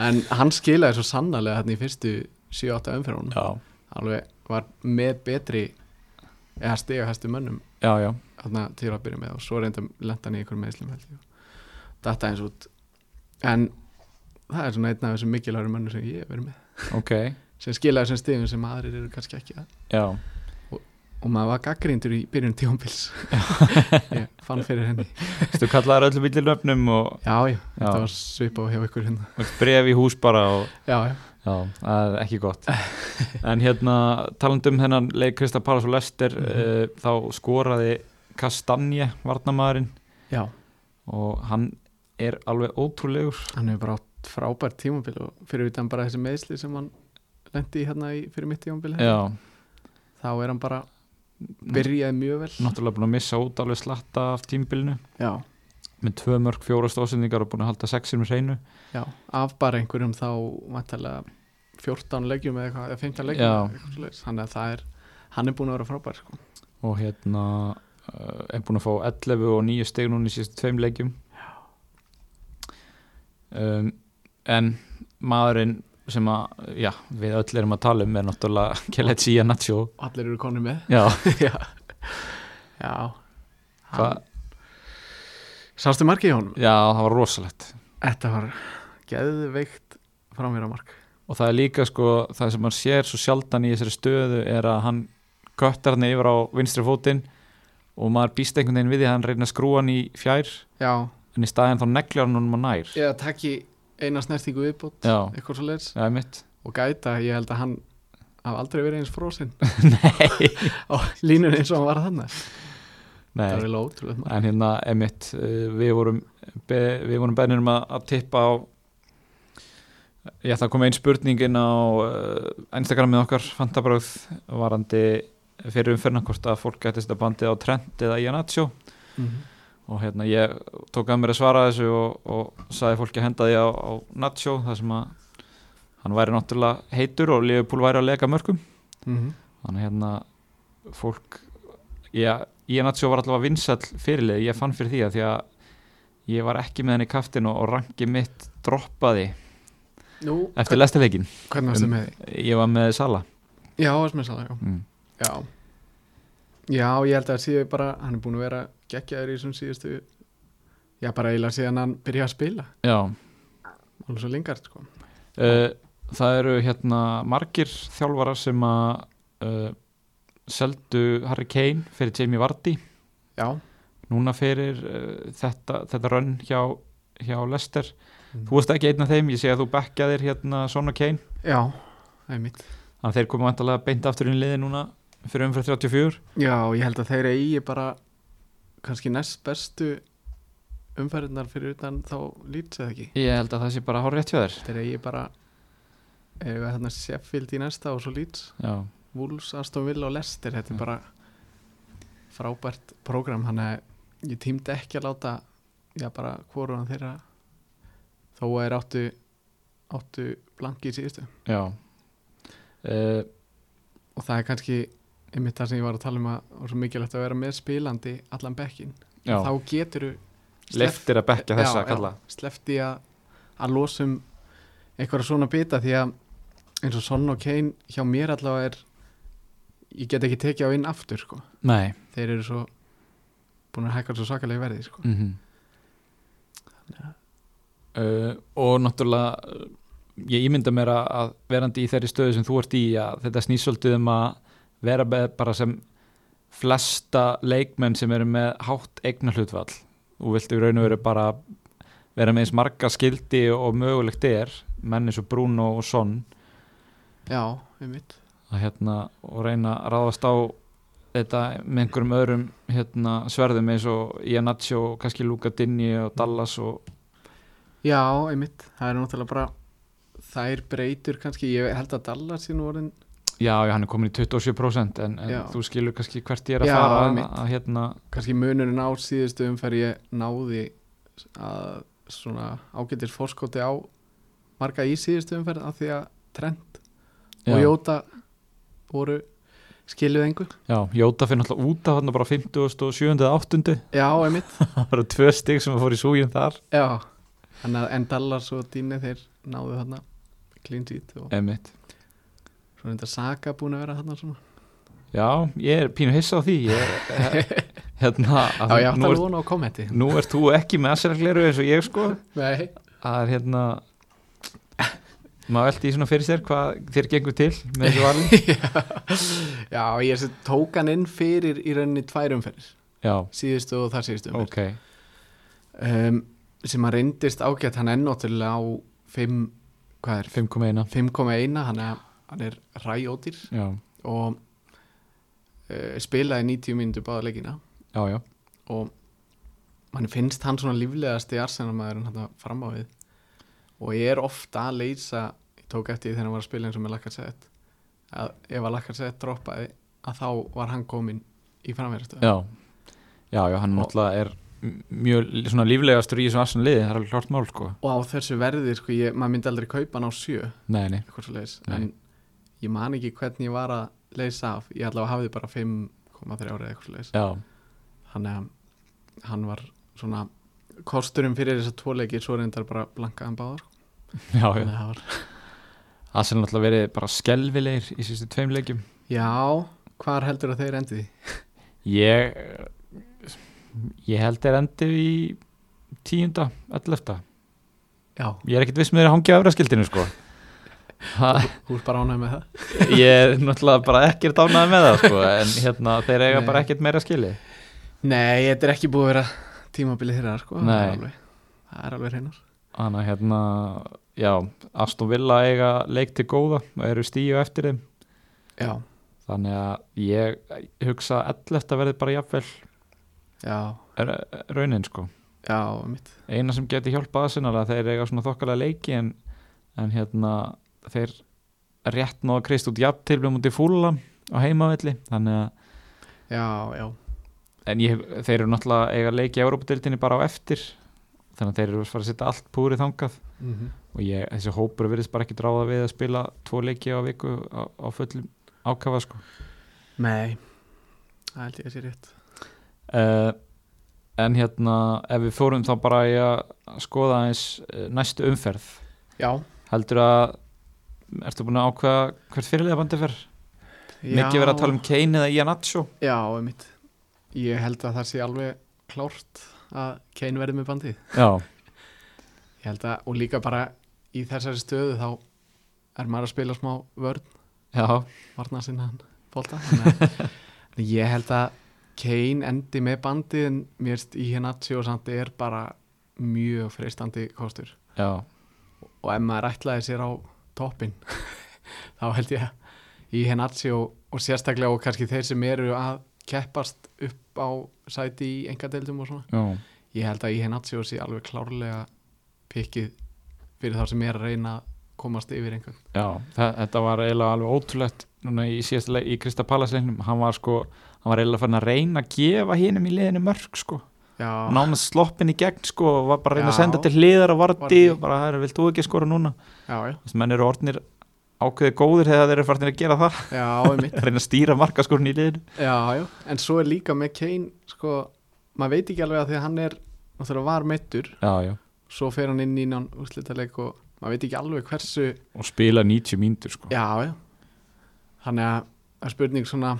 En hann skilaði svo sannarlega hérna í fyrstu 7-8 umfyrir honum alveg var með betri eða stiga hæstu mönnum. Já, já. Þarna til að byrja með og svo reynda lenda hann í einhverjum meðslum data eins út. En það er svona einn af þessum mikilvægur mönnum sem ég verið með. Ok, sem skila þessum stigum sem aðrir eru kannski ekki að. Já og maður var gaggrindur í byrjun tíumbils ég fann fyrir henni. Þú kallaðar öllum villir nöfnum og já, já, þetta var svipa og hjá ykkur hérna. Bref í hús bara og já, já, Já, það er ekki gott. En hérna, talandi um þennan leik Krista Pallas og Lester Mhm. uh, þá skoraði Kastanje varnamæðurinn já, og hann er alveg ótrúlegur. Hann hefur bara átt frábært tímumbil og fyrir utan bara þessi meðsli sem hann lendi hérna í, fyrir mitt tímumbil Já, þá er hann bara byrjaði mjög vel. Náttúrulega búin að missa út alveg slatta af tímbilinu já, með tvö mörg, fjóra stóðsendingar og búin að halda sexir með hreinu. Já, af bara einhverjum þá vantarlega 14 legjum eða, eða 15 legjum þannig að það er hann er búin að vera frábær sko. og hérna uh, er búin að fá 11 og 9 steg núna í síðustu tveim leikjum. Um, en maðurinn sem að, já, við öll erum að tala um er náttúrulega Kelechi og allir eru konið með. Já, já, já. Hvað, sástu markið í honum? já, það var rosalegt. Þetta var geðveikt á mark og það er líka sko, það sem maður sér svo sjaldan í þessari stöðu er að hann köttar hann yfir á vinstri fótinn og maður býst einhvern veginn við því að hann reyna að skrúa hann í fjær. Já, en í staðinn þá neglir hann honum að nær. Eða takki eina snertingu viðbót já, eitthvað svo mitt og gæta, ég held að hann haf aldrei verið eins frósinn nei, á línunni eins og hann var þannig nei. Það er eiginlega ótrúlega en hérna emitt við vorum be, við vorum bennir um að, að tippa á ég ætla að koma einn spurning inn á uh, Instagramið okkar fantabráð varandi fyrir umferna hvort að fólk gæti þetta bandið á Trent eða Iannaccio Mhm. Og hérna ég tók að mér að svara þessu og, og sagði fólki að henda því á, á Nacho þar sem að hann væri náttúrulega heitur og Liverpool væri að lega mörgum Mhm. þannig hérna fólk ég, Iannaccio var allavega vinsall fyrirlið, ég fann fyrir því að því að ég var ekki með henni í kaftin og, rangi mitt droppaði Nú, eftir lestileikin, Um, ég var með Sala Já, varstu með það, já. mm. já Já, ég held að það séu bara hann er búin að vera geggjaður í þessum síðustu já, bara eiginlega síðan hann byrjaði að spila. Já, alveg svo lingard, sko. Uh, það eru hérna margir þjálfarar sem að uh, seldu Harry Kane fyrir Jamie Vardy. Já, núna fyrir uh, þetta, þetta rönn hjá, hjá Lester Mm. þú varst ekki einn af þeim, ég sé að þú bekkaðir hérna Son og Kane. Já, það er mitt þannig að þeir koma vantalega beint aftur í liði núna fyrir umfyrir 34 Já, ég held að þeir eigi bara kannski næst bestu umferðinar fyrir utan þá lýts eða ekki? Ég held að það sé bara hjá þér. Þeir eigi bara eða þarna Sheffield í næsta og svo lýts já, Wolves, Aston Villa og Leicester þetta Já. er bara frábært prógram þannig að ég tímdi ekki að láta já bara hvoruðan þeirra þó að þeir áttu áttu blanki í síðustu. Já. Uh, og það er kannski einmitt það sem ég var að tala um að það var svo mikilvægt að vera með spilandi allan bekkin já. þá getur þú leftir að bekka þessa kalla slefti að, að losum einhverja svona bita því að eins og Son og Kane hjá mér allavega er ég get ekki tekið á inn aftur sko. þeir eru svo búin að hækka svo sakalega verði sko. mm uh, og náttúrulega ég ímynda mér að, verandi í þeirri stöðu sem þú ert í að þetta snýsölduð um að vera bara sem flesta leikmenn sem eru með hátt eigna hlutvall og viltu í raun og veru bara vera með eins marga skildi og mögulegt er menn eins og Bruno og Son. Já, einmitt. Að hérna og reyna að ráðast á þetta með einhverjum öðrum hérna, sverðum eins og Iannaccio og kannski Luka Dinni og Dallas og já, einmitt, það er náttúrulega bara þær breytur kannski. Ég held að Dallas sé nú orðin já, já, hann er komin í 27% en, en þú skilur kannski hvert ég er að Já, fara að, að hérna, kannski munurinn á síðustu umferð ég náði að svona ágættir fórskóti á marga í síðustu umferð af því að Trent já, og Jóta voru skiluð engu já, Jóta fyrir náttúrulega út af hann bara 50 og 7. eða 8. já, einmitt það eru tvö stig sem fór í súgin þar já, en Dallas og Dini þeir náðu þarna clean sheet og Einmitt. Svo er þetta Saka búin að vera þarna svona já, ég er pínu hissa á því. Ég hérna Já, að ég alveg ert, vona á kommenti. nú ert þú ekki með Arsenal-gleru eins og ég sko. Nei. Að hérna maður veldi í svona fyrir sér hvað þér gengur til með þessu vali. Já, ég tók hann inn fyrir í rauninni tvær umferðir. Já, síðustu og þar síðustu umferð ok. Um, sem að reyndist ágætt hann náttúrulega á 5 hvað er, 5,1 5,1 hann er, hann er ræjóttir já, og uh, spilaði 90 mínútur báða leikina. Já, já, og mann finnst hann svona líflegast í Arsenal-maðurinn hann fram á við. Og ég er ofta að leysa ég tók eftir því þegar hann var að spila eins og með Lakarsett að ef að Lakarsett droppaði að þá var hann komin í framverðastöðu já. Já, já, hann náttúrulega er mjög svona líflegastur í þessu Arsenal liði það er alveg klart mál sko. Og á þessu verði, sko, ég, maður myndi aldrei kaupa hann á sjö, nei, nei, Nei. en ég man ekki hvernig ég var að leysa af. Ég allavega hafði bara 5,3 ára eitthvað já, þannig að hann var svona kosturum fyrir þess að tvo leiki svo reyndar bara blankaðan báðar já, já. Að það var Arsenal náttúrulega verið bara skelvilegir í sístu tveim leikjum. Já, hvar heldur að þeir endi? Því? ég ég held er endið í tíunda, ellefta. Já, ég er ekkert viss með þeir að hangja afraskildinu sko. Ha, þú ert bara ánægð með það? Ég er náttúrulega bara ekkert ánæði með það sko en hérna þeir eiga Nei. bara ekkert meira skili Nei, þetta er ekki búið að vera tímabilið þeirra sko Það Nei. er alveg, það er alveg hreinar. Þannig að hérna já, Aston Villa eiga leik til góða og eru stíu eftir þeim. Já, þannig að ég hugsa að 11 verði bara jafnvel já, er, raunin sko. Já, mitt eina sem geti hjálpað Arsenal að þeir eiga svona þokkalega leiki en, en hérna þeir rétt náða krist út jafn til mútið fúla á heimavelli þannig að Já, já, en ég, þeir eru náttúrulega eiga leiki í Európa-dildinni bara á eftir þannig að þeir eru fara að setja allt púrið þangað. Mm og ég, þessi hópur virðist bara ekki dráða við að spila tvo leiki á viku á, á fullum ákafa sko. Nei, það held ég að sé rétt. Uh, en hérna ef við fórum þá bara í að skoða eins næstu umferð. Já, heldur að ertu búin að ákveða hvert fyrirlega bandi fer? Mikið verið að tala um Kane eða Ian Acho Já, mitt Ég held að það sé alveg klárt að Kane verði með bandið. Já, Ég held að, og líka bara í þessari stöðu þá er maður að spila smá vörn. Já, varna sinna hann bólta ég held að Kane endi með bandið en mér erst í Henatsi og samt er bara mjög freistandi kostur. Já, og ef maður ætlaði sér á toppin þá held ég í Henatsi og, og sérstaklega og kannski þeir sem eru að keppast upp á sæti í engadeildum og svona. Já, ég held að í Henatsi og sé alveg klárlega pikkið fyrir þá sem er að reyna að komast yfir einhvern. Já. Það, þetta var eiginlega alveg ótrúlegt núna í síðasta leik í Krista Pallasleiknum hann var sko, hann var eiginlega farin að reyna að gefa hinum í liðinu mörg sko nánast sloppin í gegn sko og var bara að reyna að senda til hliðar og varti og bara, það vilt þú ekki skora núna? Já, já, að menn eru orðnir ákveði góðir þegar þeir eru farin að gera það. Að reyna að stýra markaskorun í liðinu. Já, en svo er líka með Kane sko, maður veit ekki alveg að því að hann er náttúrulega var meittur svo fer hann inn í nán úrslitaleg og maður veit ekki alveg hversu og spila 90 mínútur sko. Þannig að er spurning svona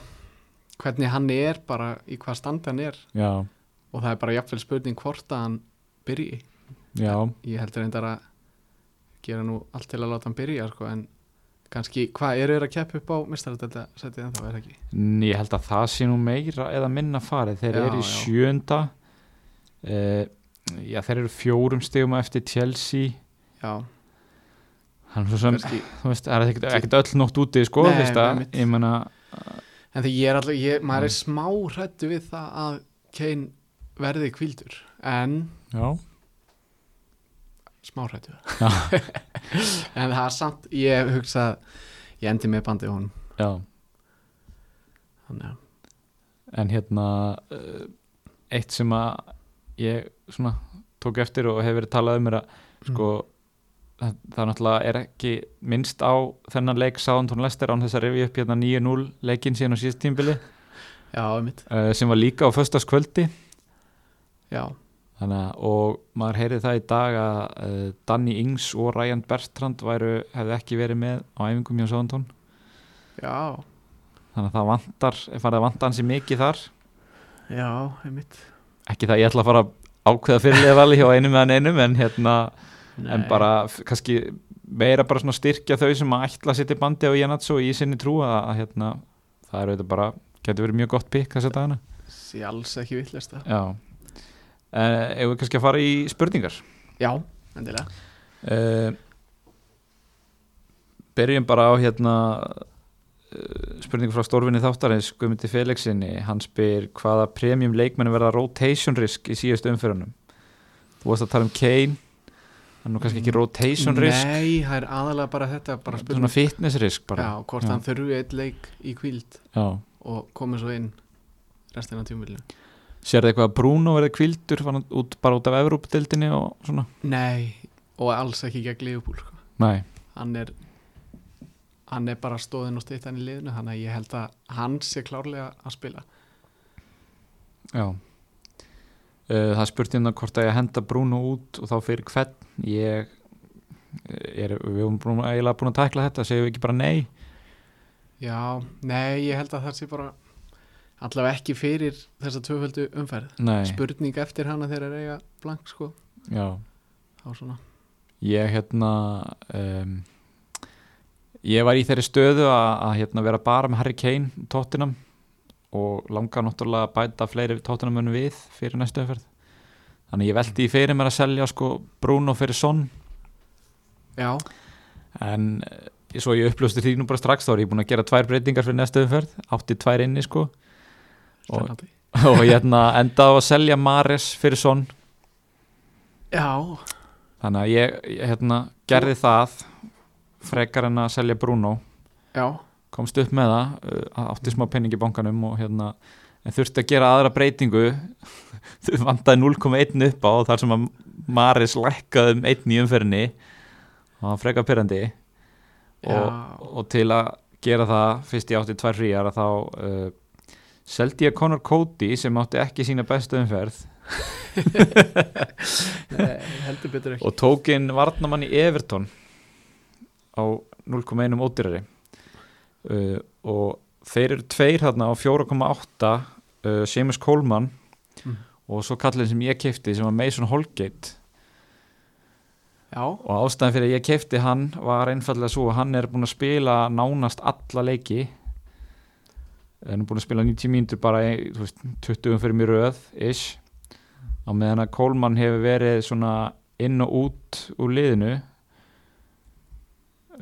hvernig hann er bara í hvað standi hann er. Já, og það er bara jafnvel spurning hvort að hann byrji. Já, ég heldur reyndar að gera nú allt til að láta hann byrja sko, en kannski, hvað eru þeir að keppa upp á mistaradölda setið en þá er ekki ég held að það sé nú meira eða minna farið, þeir Já, eru í já. sjönda uh, já, þeir eru fjórum stegum eftir Chelsea. Já, svo sem, kannski þú veist, það er ekkert, ekkert öll nótt úti, sko, Nei, veist einmitt. ég menna En þegar ég er alltaf, ég, maður er Mm. smá hrættu við það að Kane verði kvildur en já, smá hrættu Já. en það er samt, ég hugsa ég endi með bandið honum. Já. Þannig en hérna uh, eitt sem að ég svona tók eftir og hefur verið talað um er að sko það, það náttúrulega er ekki minnst á þennan leik Southampton Leicester án þess að rifja upp hérna 9-0 leikinn síðan á síðast tímbili já, mitt, uh, sem var líka á föstaskvöldi já. Þannig að, og maður heyrið það í dag að uh, Danny Ings og Ryan Bertrand væru, hefði ekki verið með á æfingum hjá Southampton. Já, þannig að það vantar, er farið að vanta hansi mikið þar. Já, einmitt. Ekki það ég ætla að fara að ákveða fyrirlega vali hjá einum meðan einum en hérna en bara kannski meira bara svona styrkja þau sem að ætla að setja bandi á Janatsu í sinni trú að, að hérna, það er auðvitað bara getur verið mjög gott pikk þessa dagana. Sé alls ekki villast það. Já en ef við kannski að fara í spurningar? Já, endilega. Uh, byrjum bara á hérna uh, spurningu frá stórvinni þáttarins Guðmundi Felixinni, hann spyr hvaða premium leikmenn verða rotation risk í síðustu umfyrunum þú varst að tala um Kane. Hann er nú kannski ekki rotation risk. Nei, það er aðalega bara þetta bara svona fitness risk bara. Já, hvort Já. hann þurfi eitt leik í kvíld Já. og komið svo inn restina tímulinu Sérðu eitthvað að Bruno verði kvildur út, bara út af Evrópdildinni og svona? Nei, og alls ekki gegn Liverpool sko. Nei, hann er hann er bara stóðin og stýttan í liðinu þannig að ég held að hann sé klárlega að spila. Já. Uh, Það spurti hérna hvort að ég henda Bruno út og þá fyrir hvern. Ég er, við búin, eiginlega búin að tækla þetta segjum við ekki bara nei? Já, nei, ég held að það sé bara allavega ekki fyrir þessa tvöföldu umferð. Nei, spurning eftir hana þegar þeir eiga blank sko, já. Þá svona. Ég hérna um, ég var í þeirri stöðu að, að hérna, vera bara með Harry Kane tóttinam og langa náttúrulega að bæta fleiri tóttinamönnum við fyrir næstu umferð. Þannig ég veldi í fyrir mér að selja sko Bruno fyrir Son. Já, en eh, svo ég upplösti því nú bara strax þá er ég búin að gera tvær breytingar fyrir næstu umferð. Átti tvær inni sko og, og hérna endaði að selja Mares fyrir Son. Já, þannig að ég, ég hérna, gerði það frekar en að selja Bruno. Já, komst upp með það uh, átti smá penning í bankanum og hérna en þurfti að gera aðra breytingu. Þau vantaði 0,1 upp á þar sem að Maris lækkaði um 1 í umferðinni. Og það frekar pyrrandi og, já. Og til að gera það fyrst ég átti tvær fríjar að þá uh, seldi ég Conor Cody sem átti ekki sína bestu umferð? Nei, heldur betur ekki. Og tók inn varnamann í Everton á 0,1 ódýrari. Uh, og þeir eru tveir þarna á 4,8 uh, Seamus Coleman Mm. og svo kallin sem ég kefti sem var Mason Holgate. Já, og ástæðan fyrir að ég kefti hann var einfallega svo að hann er búin að spila nánast alla leiki hann er búin að spila 90 mínútur bara veist, 20 fyrir mér röð ish. Á meðan að Coleman hefur verið svona inn og út úr liðinu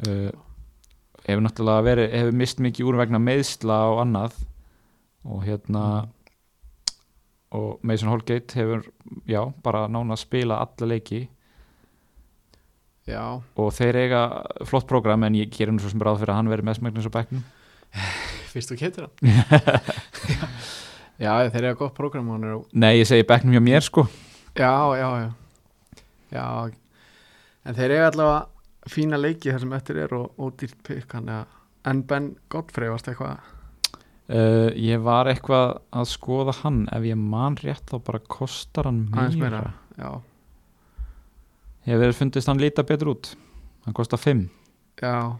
uh, hefur náttúrulega verið hefur mist mikið úr vegna meðsla og annað. Og hérna og Mason Holgate hefur já, bara nánast spila alla leiki. Já, og þeir eiga flott program en ég nú svo sem ráð fyrir að hann veri mestmægnis á bekknum fyrst þú getur hann. Já, þeir eru gott prógram og er Nei, ég segi bekknum hjá mér sko. Já, já, já. Já, en þeir eru allavega fína leiki þar sem eftir er og ódýrt pikk hann að en Ben Godfrey varst eitthvað uh, Ég var eitthvað að skoða hann. Ef ég man rétt þá bara kostar hann meira. Já, Hefur fundist hann líta betur út? Hann kostar 5 já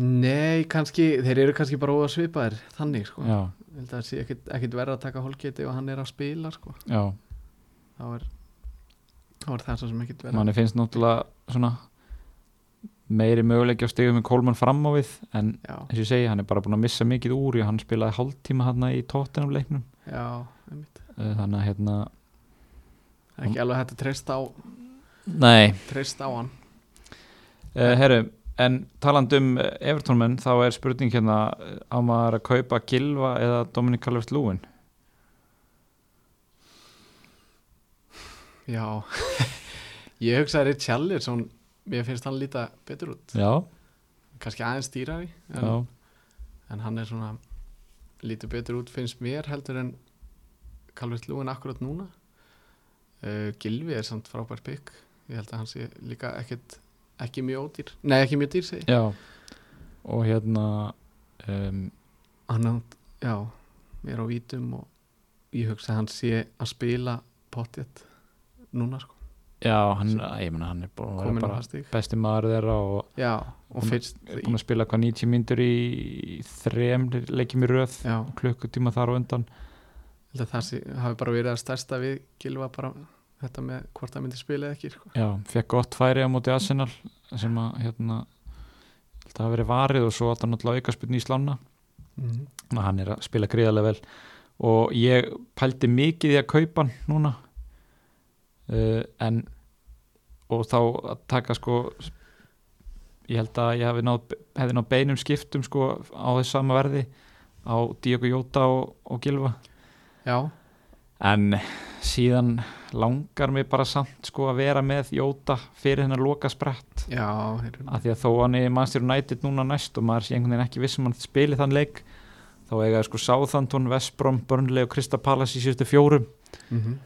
Nei, kannski, þeir eru kannski bara óða svipaðir þannig sko. Já, Ég held að það sé ekkit verða að taka holgeti og hann er að spila sko. Já, þá er, þá er það sem ekkit verða manni finnst náttúrulega svona meiri möguleiki á stigum með Kolman fram á við en Já, eins og ég segi, hann er bara búin að missa mikið úr og hann spilaði hálftíma hann í tóttinam leiknum. Já, uh, þannig að hérna ekki alveg hægt að treysta á Nei, treysta á hann. Uh, herru, en taland um Evertónmenn, þá er spurning hérna eh, á maður að kaupa Gilva eða Dominic Calvert-Lewin? Já. Ég hugsaði Rich Charlison Mér finnst hann líta betur út. Já, Kannski aðeins dýrari en, já, en hann er svona Lítur betur út finnst mér heldur en Calvert Lúin akkurat núna. Uh, Gilvi er samt frábær pikk Ég held að hann sé líka ekkit Ekki mjög ódýr. Nei ekki mjög dýr segi ég. já. Og hérna um, Hann Já Mér á vítum og Ég hugsa að hann sé að spila Pottet Núna sko. Já, hann, ég meina hann er búin að vera besti maður þeirra og Já Og fyrst er búin að spila hvað 90 myndur í þrem leikjum í röð klukkutíma þar og undan. Held að það sé, hafi bara verið að stærsta við Gilva bara þetta með hvort það myndi spila eða ekki sko. Já, fekk gott færi á móti Arsenal sem að hérna það hafi verið varið og svo átt hann náttúrulega aukaspilni í slána. Mm. hann er að spila gríðarlega vel. Og ég pældi mikið í að kaupa hann núna. Uh, en og þá að taka sko ég held að ég hefði náð, hefði náð beinum skiptum sko á þess sama verði á Diogo Jota og, og Gilva. Já, en síðan langar mig bara samt sko að vera með Jota fyrir hennar loka sprett af því að þó hann er Manchester United núna næst og maður sé einhvern veginn ekki vissum hann spili þann leik þá eiga sko Southampton, Vestbrom, Burnley og Krista Palace í síðustu fjórum. Mm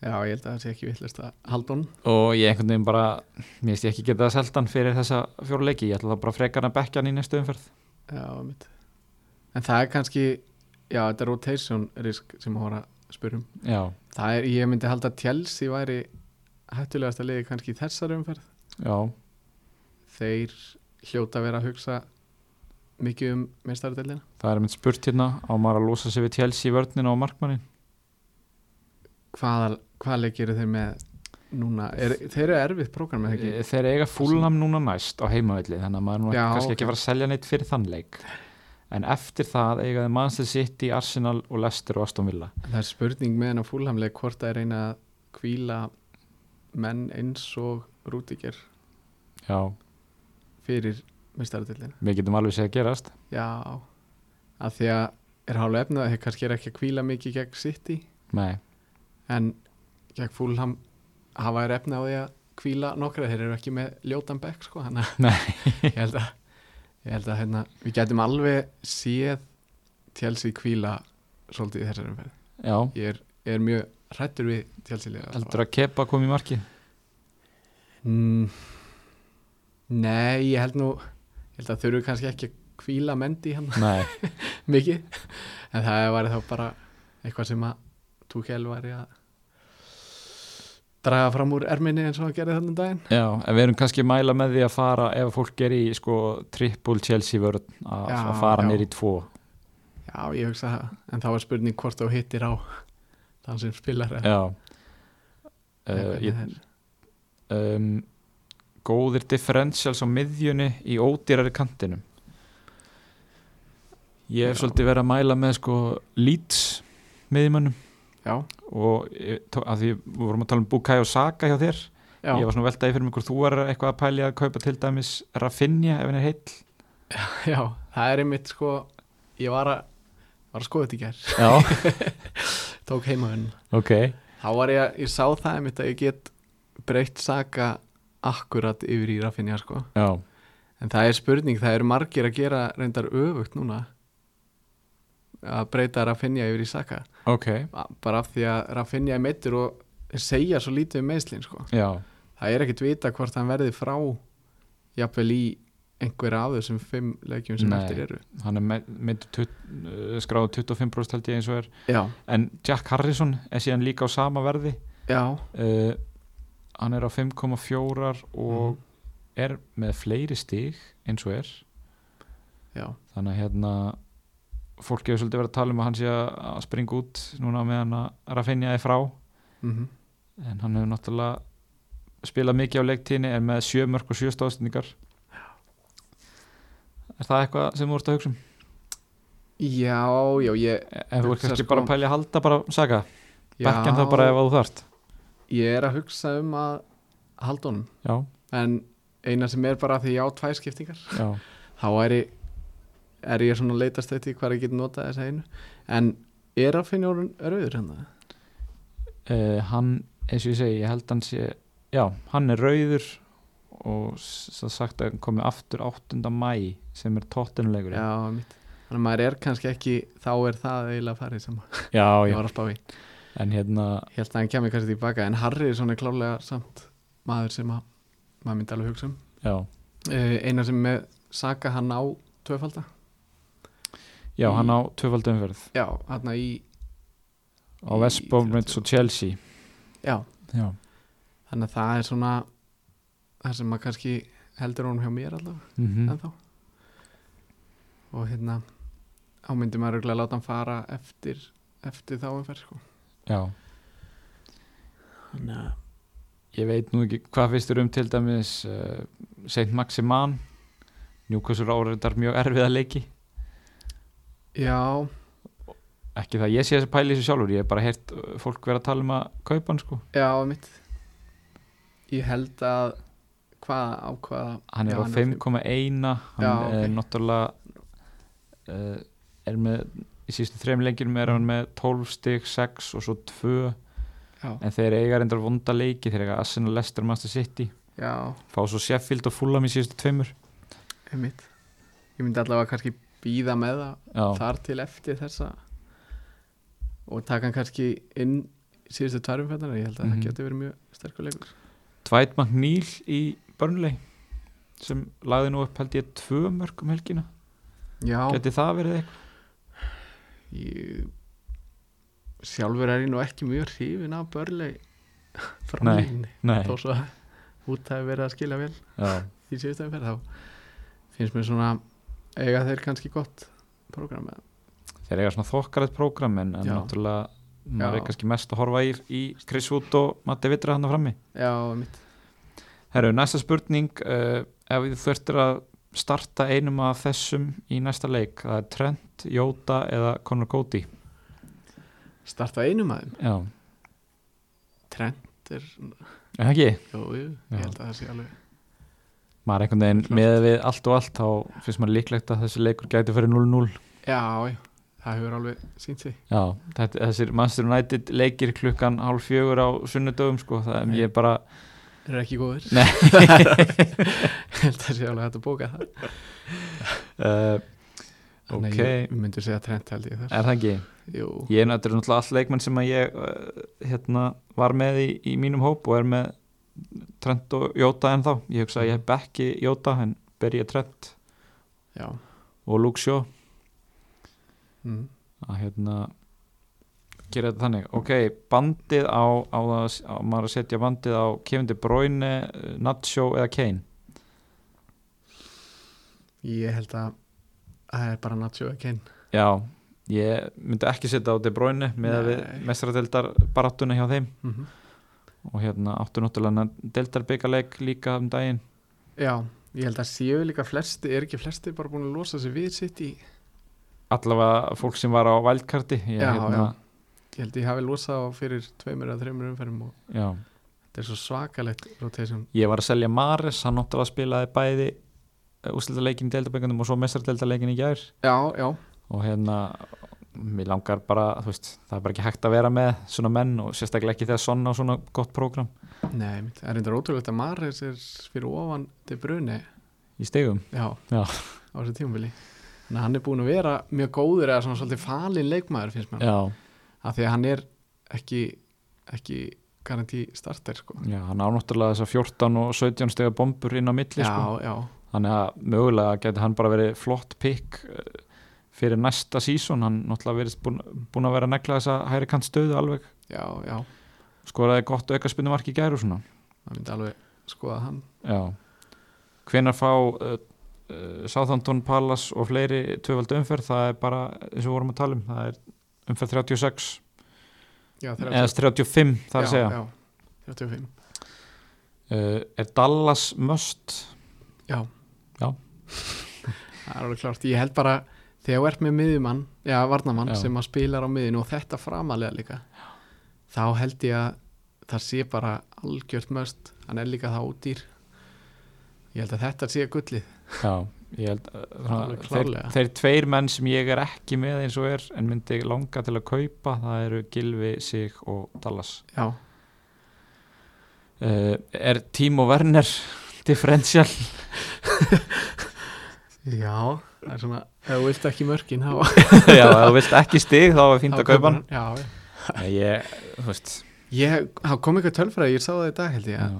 Já, ég held að það sé ekki vittlust að halda hún og ég einhvern veginn bara mér finnst ég ekki geta það seldan fyrir þessa fjóru leiki. Ég ætla það bara frekar að bekka hann í næstu umferð. Já, mitt En það er kannski, já, þetta er rotation risk sem hóra Það er, ég myndi halda að Chelsea væri hættulegast að liði kannski í þessari umferð. Já, Þeir hljóta að vera að hugsa mikið um meistaradeildina. Það er mynd spurt hérna á maður að losa sig við Chelsea í vörnina og markmannin Hvaða, hvaða leik eru þeir með núna? Er, þeir eru erfitt prógram þeir eiga fúlnam núna næst á heimavelli þannig að maður nú Já, kannski ok. ekki fara að selja neitt fyrir þann leik en eftir það eiga þið Manchester City, Arsenal og Leicester og Aston Villa. Það er spurning með hennar fúlhamleik hvort það er að kvíla menn eins og Rúdiger já, fyrir meistaradeildina. Við getum alveg séð að gerast. Já, að því að er hálfa efnið að þeir kannski er ekki að kvíla mikið gegn City? Nei, en gegn fúlham hafa er efnið á því að kvíla nokkra. Þeir eru ekki með ljótan bekk sko þannig að ég held að, ég held að hérna, við getum alveg séð Chelsea kvíla svolítið í þessari umferð. Já, ég er, er mjög hrættur við Chelsea liða heldur að Kepa kom í marki mm, Nei, ég held nú ég held að þurfu kannski ekki að kvíla mendi hann nei, mikið. En það væri þá bara eitthvað sem að Tuchel væri að draga fram úr erminni eins og að gera þannig daginn. Já, en við erum kannski mæla með því að fara ef fólk er í sko triple Chelsea vörn að, fara í tvo. Já, ég hugsa það, en þá er spurning hvort þú hittir á þann sem spilar já. uh, ég, um, góðir differentials á miðjunni í ódýrari kantinum. Ég hef Já. svolítið verið að mæla með sko Leeds miðjumönnum Já, og ég, tó- að því við vorum að tala um Bukai og Saka hjá þér. Já, ég var svona veltaði fyrir mig hvort þú er eitthvað að pæli að kaupa til dæmis Rafinha ef hann er heill. Já, það er einmitt sko ég var að, var að skoða þetta í já, tók heimavinn ok. Þá var ég, að- ég sá það einmitt að ég get breytt Saka akkurat yfir í Rafinha sko. Já, en það er spurning, það eru margir að gera reyndar öfugt núna að breyta Rafinha yfir í Saka. Ok, bara af því að Rafinha er meittur og segja svo lítið um meðslinn sko. það er ekkit vita hvort hann verði frá jafnvel í einhverja af þessum fimm leikjum sem Nei. eftir eru. hann er með, með tut, uh, skráð 25% held ég eins og er. Já, en Jack Harrison er síðan líka á sama verði. Uh, hann er á 5,4 og Mhm. er með fleiri stig eins og er. Já. Þannig að hérna fólk hefur svolítið verið að tala um að hann sé að springa út núna meðan að Rafinha er frá. Mm en hann hefur náttúrulega spilað mikið á leiktíðinni er með sjö mörg og sjö stóðsendingar. Er það eitthvað sem þú ert að hugsa um? já, já, ég ef þú ert kannski sko- bara að pæli að halda bara saga, bekkan það bara ef að þú þarft. Ég er að hugsa um að halda honum. Já, en eina sem er bara því ég á tvær skiptingar já, þá er ég er ég svona að leitast eftir hvað ég get notað þessa einu? En er að finna orðin rauður hérna? uh, hann eins og ég segi, ég held hann sé já, hann er rauður og svo sagt að hann komi aftur 8. mæ sem er tóttinulegur Já, mitt Þannig að maður er kannski ekki, þá er það eiginlega farið sem já, ég var að spá í. En hérna Ég held að hann kemur kannski tilbaka en Harry er svona klárlega samt maður sem að maður myndi alveg hugsa um. Já, uh, Eina sem með Saka hann á tvöfalda já Í- hann á tvöfaldumferð Já, hann í á Bromwich og Chelsea. Já, já, þannig að það er svona það sem maður kannski heldur honum hjá mér allavega mm ennþá. Og hérna þá myndi maður örugglega láta hann fara eftir, eftir þá umferð sko. Já, þannig að ég veit nú ekki hvað fyrstur um til dæmis uh, Saint Maximan Newcastle áreindar mjög erfiða leiki já, ekki það ég sé þessi pæli þessu sjálfur ég hef bara heyrt uh, fólk vera að tala um að kaupa hann sko. Já, mitt ég held að hvað á hvað? Hann er á hann er 5,1 hann Já, er ok. náttúrulega uh, er með í síðustu þreim leikjum er hann með 12 stig 6 og svo 2 já, en þeir eiga reyndar vonda leiki þeir eiga Arsenal, Leicester, Master City. Já, fá svo Sheffield og Fulham í síðustu tveimur. Mitt ég myndi allavega kannski býða með það Já, þar til eftir þessa og taka hann kannski inn síðustu tværum fætnar ég held að Mhm. það geti verið mjög sterkur leikur. Dwight McNeil í Burnley sem lagði nú upp held ég tvö mörg um helgina. Já, geti það verið eitthvað? Ég sjálfur er ég nú ekki mjög hrifin af börlei frá Nei, þó svo að út hafi verið að skilja vel já, í síðustu umferð þá finnst mér svona eiga þeir kannski gott prógram þeir eiga svona þokkarið prógram en, en náttúrulega maður er kannski mest að horfa í, í Chris Wood og Matti Vitra hann frammi. Já, mitt Herru, næsta spurning uh, ef þið þurftir að starta einum af þessum í næsta leik það er Trent, Jóta eða Conor Cody? Starta einum að þeim? Já, Trent er, það ekki? jú, jú, ég held að það sé alveg maður er einhvern veginn Klárt. með við allt og allt þá finnst maður líklegt að þessi leikur gæti fyrir 0-0 já, það hefur alveg sínt sig. Já, þetta, þessir Manchester United leikir klukkan hálf fjögur á sunnudögum sko, það er ég bara þeir eru ekki góður held að það sé alveg hægt að bóka það. Uh, Þannig Ok. ég myndi segja Trent held ég þar. Er það ekki? jú, Ég er náttúrulega all leikmenn sem að ég uh, hérna, var með í, í mínum hóp og er með Trent og Jóta en þá ég hugsa að ég hef ekki Jóta en ber ég Trent já. og Luke Shaw. Mm. að hérna gera þetta þannig. Ok, bandið á, á, það, á maður að setja bandið á Bruyne, eh, Nacho eða Kane? Ég held að það er bara Nacho að kenn já, ég myndi ekki setja á De Bruyne með mestradeldar barattuna hjá þeim. Mm -hmm. Og hérna áttu náttúrulega deildarbyggarleik líka um daginn. Já, ég held að séu líka flesti er ekki flesti bara búin að losa sig við sitt í allavega fólk sem var á vældkarti Já, hérna, ég held ég hafi losað á fyrir tveimur eða þreimur umferðum og já. þetta er svo svakalegt rotation. Ég var að selja Maris, hann náttúrulega spilaði bæði úsleitaleikin í deildarbyggarnum og svo mestradeldarleikin í gær. Já, já, og hérna mér langar bara, þú veist, það er bara ekki hægt að vera með svona menn og sérstaklega ekki þegar svona á svona gott prógram. Nei, það er reyndar ótrúlegt að Maris er fyrir ofan til bruni í stegum já, Já. á þessu tímabili. Þannig að hann er búin að vera mjög góður eða svona svolítið falin leikmaður finnst mér. Af því að hann er ekki ekki garantí starter sko. já, hann á náttúrulega þessar 14 og 17 stega bombur inn á milli já, sko. já, þannig að mögulega geti hann bara verið flott pikk eh, fyrir næsta sísón hann náttúrulega verið búin, búin að vera að negla þessa hæri kant stöðu alveg. Já, já. Skoraði gott auka spinnumark í gæru svona. Það myndi alveg skoða hann. Já. Hvenar fá uh, uh, Southampton Palace og fleiri tvöfald umferð, það er bara eins og við vorum að tala um, það er umferð 36 já, eða 35 þar að já, segja. já, 35 uh, er Dallas must? Já, Já. það er alveg klart, ég held bara þegar þú ert með miðjumann, já, varnamann Já. sem að spilar á miðjunu og þetta framalega líka þá held ég að það sé bara algjört möst hann er líka það ódýr. Ég held að þetta sé gullið. Já, ég held Alveg þeir, þeir tveir menn sem ég er ekki með eins og er en myndi langa til að kaupa það eru Gilvi, Sig og Dallas. Já, uh, er Timo Werner differential já það er svona, ef þú vilt ekki mörkin þá já, ef þú vilt ekki stig þá er fínt að kaupa hann já, já. Ég, þú veist. Ég, þá kom eitthvað tölfræði, ég sá það í dag held ég að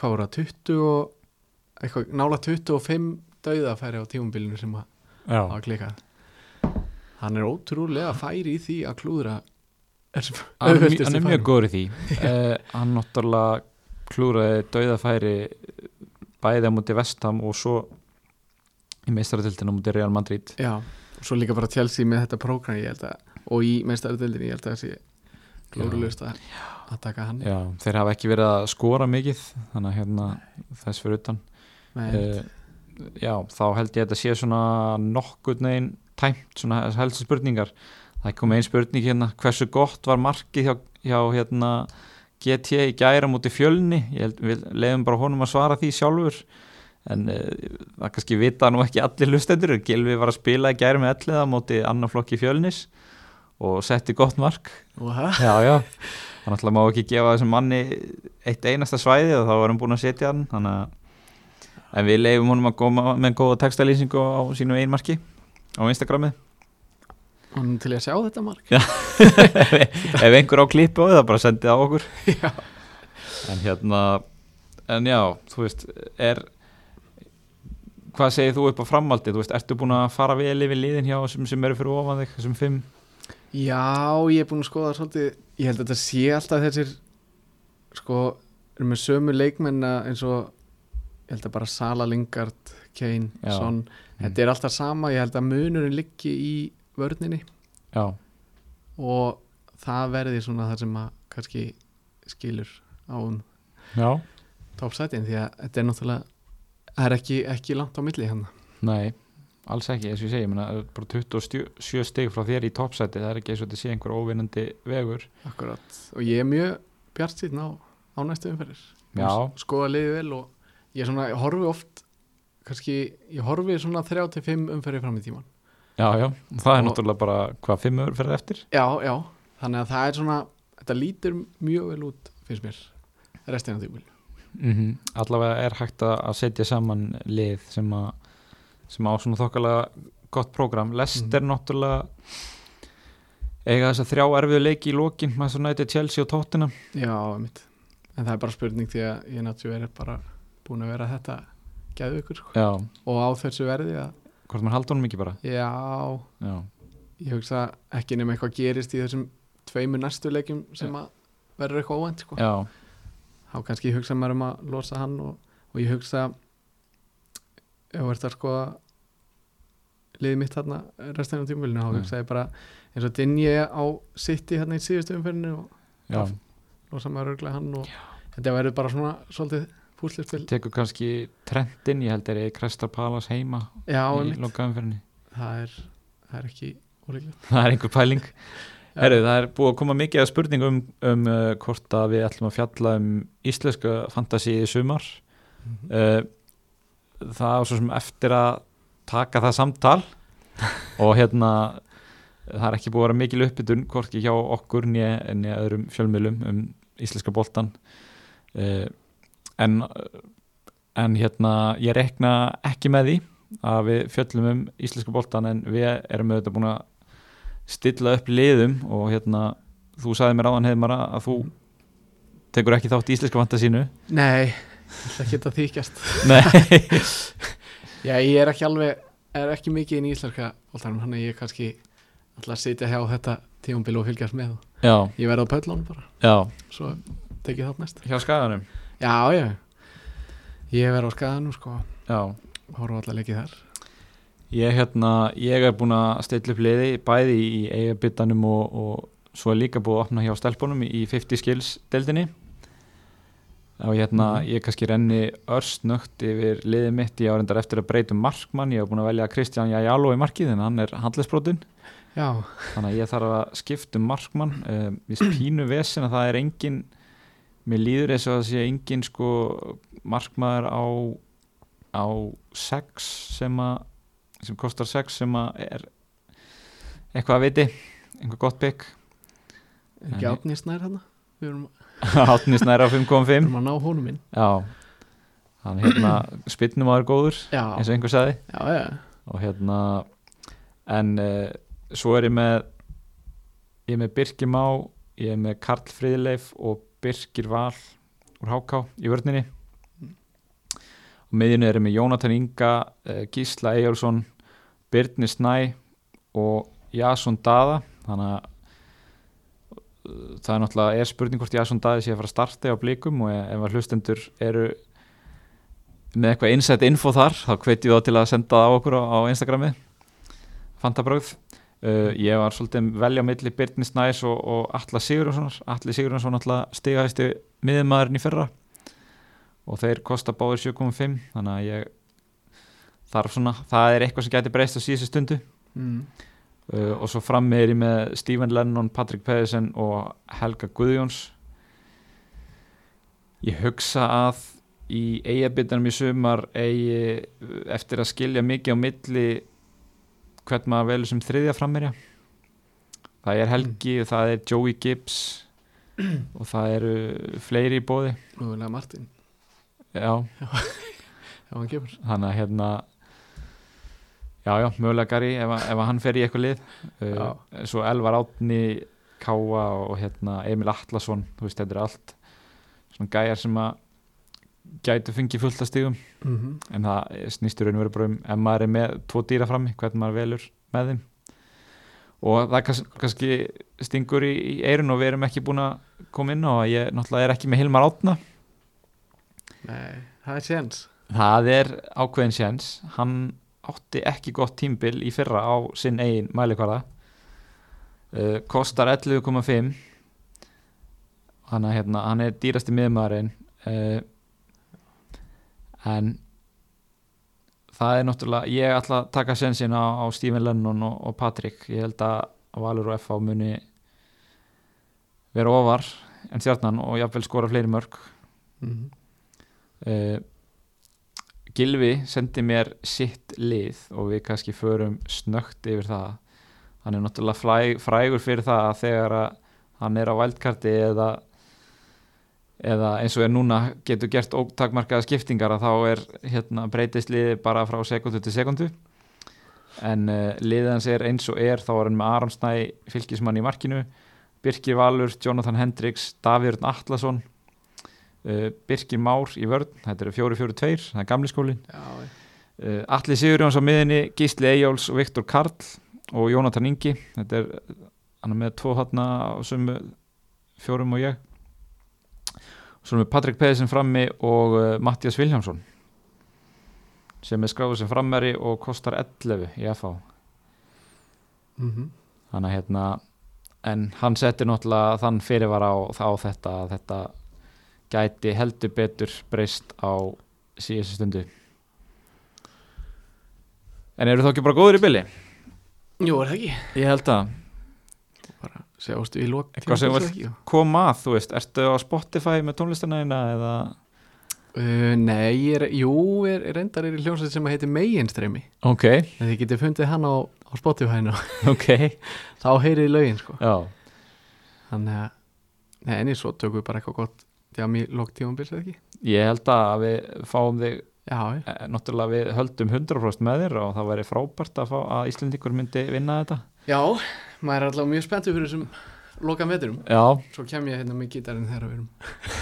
hvað voru það, 20 og eitthvað, nála 25 dauðafæri á tímumbilinu sem að já, hafa klikað hann er ótrúlega færi í því að klúðra þessum hann, er hann er mjög góður í því. Uh, hann náttúrulega klúraði dauðafæri bæði á múti Vestham og svo í meistaratildinu á múti Real Madrid. Já, svo líka bara Chelsea með þetta prógram ég held að, og í meðstæðardildinni ég held að það sé glórulegust að, að taka hann. Já, þeir hafa ekki verið að skora mikið þannig að hérna þess fyrir utan. Uh, Já, þá held ég að þetta sé svona nokkurn veginn tæmt svona helstu spurningar. Það kom einn spurning hérna, hversu gott var markið hjá, hjá hérna GT í gæra múti fjölni? Ég held, við leiðum bara honum að svara því sjálfur en uh, það kannski vita nú ekki allir lustendur, Gilvi var að spila í gæra með elliða múti annar flokki fjölnis og setti gott mark. Já, já, þannig að má ekki gefa þessum manni eitt einasta svæði og þá varum búin að setja hann. Þannig að en við leifum honum að góma með góða textalýsingu á sínu einmarki á Instagramið hann til að sjá þetta mark. Ef einhver á klippu það bara sendið á okkur. Já, en hérna en já, þú veist, er hvað segir þú upp á framaldi, þú veist, ertu búin að fara vel yfir liðin hjá þessum sem eru fyrir ofan þig þessum fimm, já, ég er búin að skoða svolítið, ég held að þetta sé alltaf þessir sko, eru með sömu leikmenna eins og ég held að bara Sala Lingard Kane. Son. Þetta er alltaf sama, ég held að munurinn liggi í vörninni. Já, og það verði svona það sem að kannski skilur á um topsætin því að þetta er náttúrulega það er ekki, ekki langt á milli hérna. Nei, alls ekki, eins og ég segi er bara 27 stig frá þér í toppsæti, það er ekki eins og þetta sé einhver óvinnandi vegur. Akkurat. Og ég er mjög bjart síðan á, á næstu umferðir. Skoða liði vel og ég svona, ég horfi oft kannski, ég horfi svona 3-5 umferðir fram í tíman Já, já, það er Og- náttúrulega bara hvað fimmur fyrir eftir? Já, já, þannig að það er svona þetta lítur mjög vel út finnst mér, restina tímul mm Allavega er hægt að setja saman lið sem, a, sem á svona þokkalega gott prógram. Lester náttúrulega eiga þess að þrjá erfiðu leiki í lokin maður svo nætið Chelsea og Tottenham. Já, mitt en það er bara spurning því að ég náttúrulega er bara búin að vera þetta geðu ykkur sko. Já, og á þessu verði að hvort maður haldur honum ekki bara? Já, Já, ég hugsa ekki nema eitthvað gerist í þessum tveimur næstu leikjum sem að verður eitthvað óvænt sko. já, þá kannski hugsa maður um að losa hann og, og ég hugsa ef þú ert að skoða liðið mitt þarna restina á tímulinu þá Mm. hugsa ég bara eins og Dinje á City hérna í síðustu umferðinu og já. losa maður örglega hann og þetta verður bara svona svolítið púslispil Tekur kannski trendin, ég held er ég Crystal Palace heima já, í einmitt. lokaumferðinni það er, það er ekki ólíklegt Það er einhver pæling Herru, það er búið að koma mikið að spurning um, um uh, hvort að við ætlum að fjalla um íslenska fantasi í sumar. Uh, það er svo sem eftir að taka það samtal. Og hérna það er ekki búið að vera mikil uppbytun hvorki hjá okkur nýja öðrum fjölmiðlum um íslenska boltan uh, en en hérna ég rekna ekki með því að við fjöllum um íslenska boltan en við erum auðvitað búin að stilla upp liðum og hérna þú sagði mér áðan hefðum að þú tekur ekki þátt í íslenska fantasínu. Nei, það geta þykjast. Nei. Já, ég er ekki alveg, er ekki mikið í íslenska bóltanum, hann er ég kannski alltaf að sitja hjá þetta tímambil og fylgjast með. Já, ég verð á pöllunum bara, já, svo tekið þátt næst. Hjá skaganum? Já, já, ég verð á skaðanum sko, Já, horfa allar leikið þar ég hérna ég er búin að stilla upp liði bæði í eigabittanum og, og svo er líka búið að opna hjá stelpunum í 50 skills deildinni. Og hérna Mhm. ég kannski renni örsnögt yfir liðið mitt. Ég árendar eftir að breytum markmann. Ég hef búin að velja Kristján Jajalo í markið en hann er handlisbrotin Já, þannig að ég þarf að skipta um markmann. Um, við spínu vesin að það er engin mér líður eins og að sé engin sko markmaður á á 6 sem að sem kostar 6 sem er eitthvað að viti einhver gott bygg er ekki Nei. átni snær hann við erum, átni snæra 5.5 erum að ná honum inn. Já. Hann hérna spinnum aður góður Já, eins og einhver sagði. Já, og hérna en uh, svo er ég með ég er með Birkir Má ég er með Karl Friðleif og Birkir Val úr Háká í vörninni. Og miðjunu er ég með Jónatan Inga uh, Gísla Eyjálsson Birnir Snæ og Jason Dada þannig að uh, það er náttúrulega er spurning hvort Jason Dadi sé að fara að starta á blikum og ef að hlustendur eru með eitthvað insight info þar þá hveti ég þá til að senda það á okkur á, á Instagrami. Fantabröð uh, ég var svolítið velja á milli Byrni Snæs og, og Alla Sigurðarssonar Alli Sigurðarsson alltaf stigahæsti miðmaðurinn í fyrra og þeir kosta báður 7,5 þannig að ég þarf svona, það er eitthvað sem gæti breyst á síðustu stundu. Mm. uh, og svo frammi er ég með Stephen Lennon, Patrick Pedersen og Helga Guðjóns. Ég hugsa að í eigabittanum í sumar eigi eftir að skilja mikið á milli hvern maður velur sem þriðja frammerja það er Helgi og það er Joey Gibbs og það eru fleiri í bóði Mögulega Martin. Já, ef hann kemur. Þannig að hérna já, já, mögulega Gary ef, ef hann fer í eitthvað lið. Uh, svo Elvar Átni Káa og hérna Emil Atlasson þú veist, þetta er allt svona gæjar sem að gætu fengið fullt að stígum mm -hmm. en það snýstur og verið bara um ef maður er með tvo dýra frammi, hvernig maður velur með þeim. Og það kanns, kannski stingur í, í eirun og við erum ekki búin að koma inn að ég náttúrulega er ekki með Hilmar Átna Nei, það er séns. Það er ákveðin séns. Hann átti ekki gott tímbil í fyrra á sinn eigin mælikvarða. Uh, kostar 11,5 hann, er, hérna, hann er dýrasti miðmaðurinn uh, en það er náttúrulega ég ætla að taka sensin á, á Stephen Lennon og, og Patrick. Ég held að Valur og FH muni vera ofar en stjarnan og jafnvel skora fleiri mörg mm -hmm. uh, Gilvi sendi mér sitt lið og við kannski förum snögt yfir það. Hann er náttúrulega flæg, frægur fyrir það að þegar að hann er á vældkarti eða eða eins og er núna getur gert ótakmarkaða skiptingar að þá er hérna, breytist liði bara frá sekundu til sekundu. En uh, liðið hans er eins og er þá er hann með Aron Snæ fylgismann í markinu Birkir Valur, Jonathan Hendricks Davíð Örn Atlason uh, Birkir Már í vörn þetta eru 4-4-2, það er gamli skólin Já, uh, Atli Sigurjóns á miðinni Gísli Eyjóls og Viktor Karl og Jónatan Ingi. Þetta er, hann er með tvo hátna á sömu fjórum og ég. Svo er með Patrik Pedersen frammi og uh, Mattias Viljámsson sem er skráður sem frammeri og kostar 11 í FH mm -hmm. þannig að hérna en hann setti náttúrulega þann fyrirvara á, á þetta að þetta gæti heldur betur breyst á síðustu stundu. En eru þá ekki bara góður í bylli? Jú, er það ekki? Ég held að Bara sjáumstu í lók Eitthvað sem ekki? koma að, þú veist, ertu á Spotify með tónlistina eina eða? Uh, nei, ég er, jú, er, er reyndar er í hljómsveit sem heitir Meginstreymi. Ok, en þið getið fundið hann á, á Spotify-nu ok. Þá heyrið lögin sko. Já, þannig að, nei, en ég svo tökum við bara eitthvað gott jam í lók tímabils eða ekki? Ég held að við fáum þig Já, já, eh, náttúrulega við höldum 100% með þér og það væri frábært að að Íslandingur myndi vinna þetta. Já maður er alltaf mjög spenntur fyrir þessum loka veturum já, svo kem ég hérna með gítarinn þegar við erum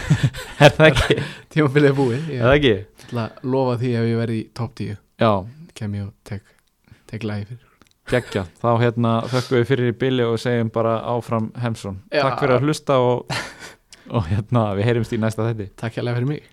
er það ekki? Er búið. Er ég það ekki, ætla að lofa því ef ég verði í top 10 já. Kem ég og tek, tek lagi fyrir geggja, þá hérna þökkum við fyrir í bili og segjum bara áfram Hemsson takk fyrir að hlusta og, og hérna við heyrimst í næsta þetti Takk hérlega fyrir mig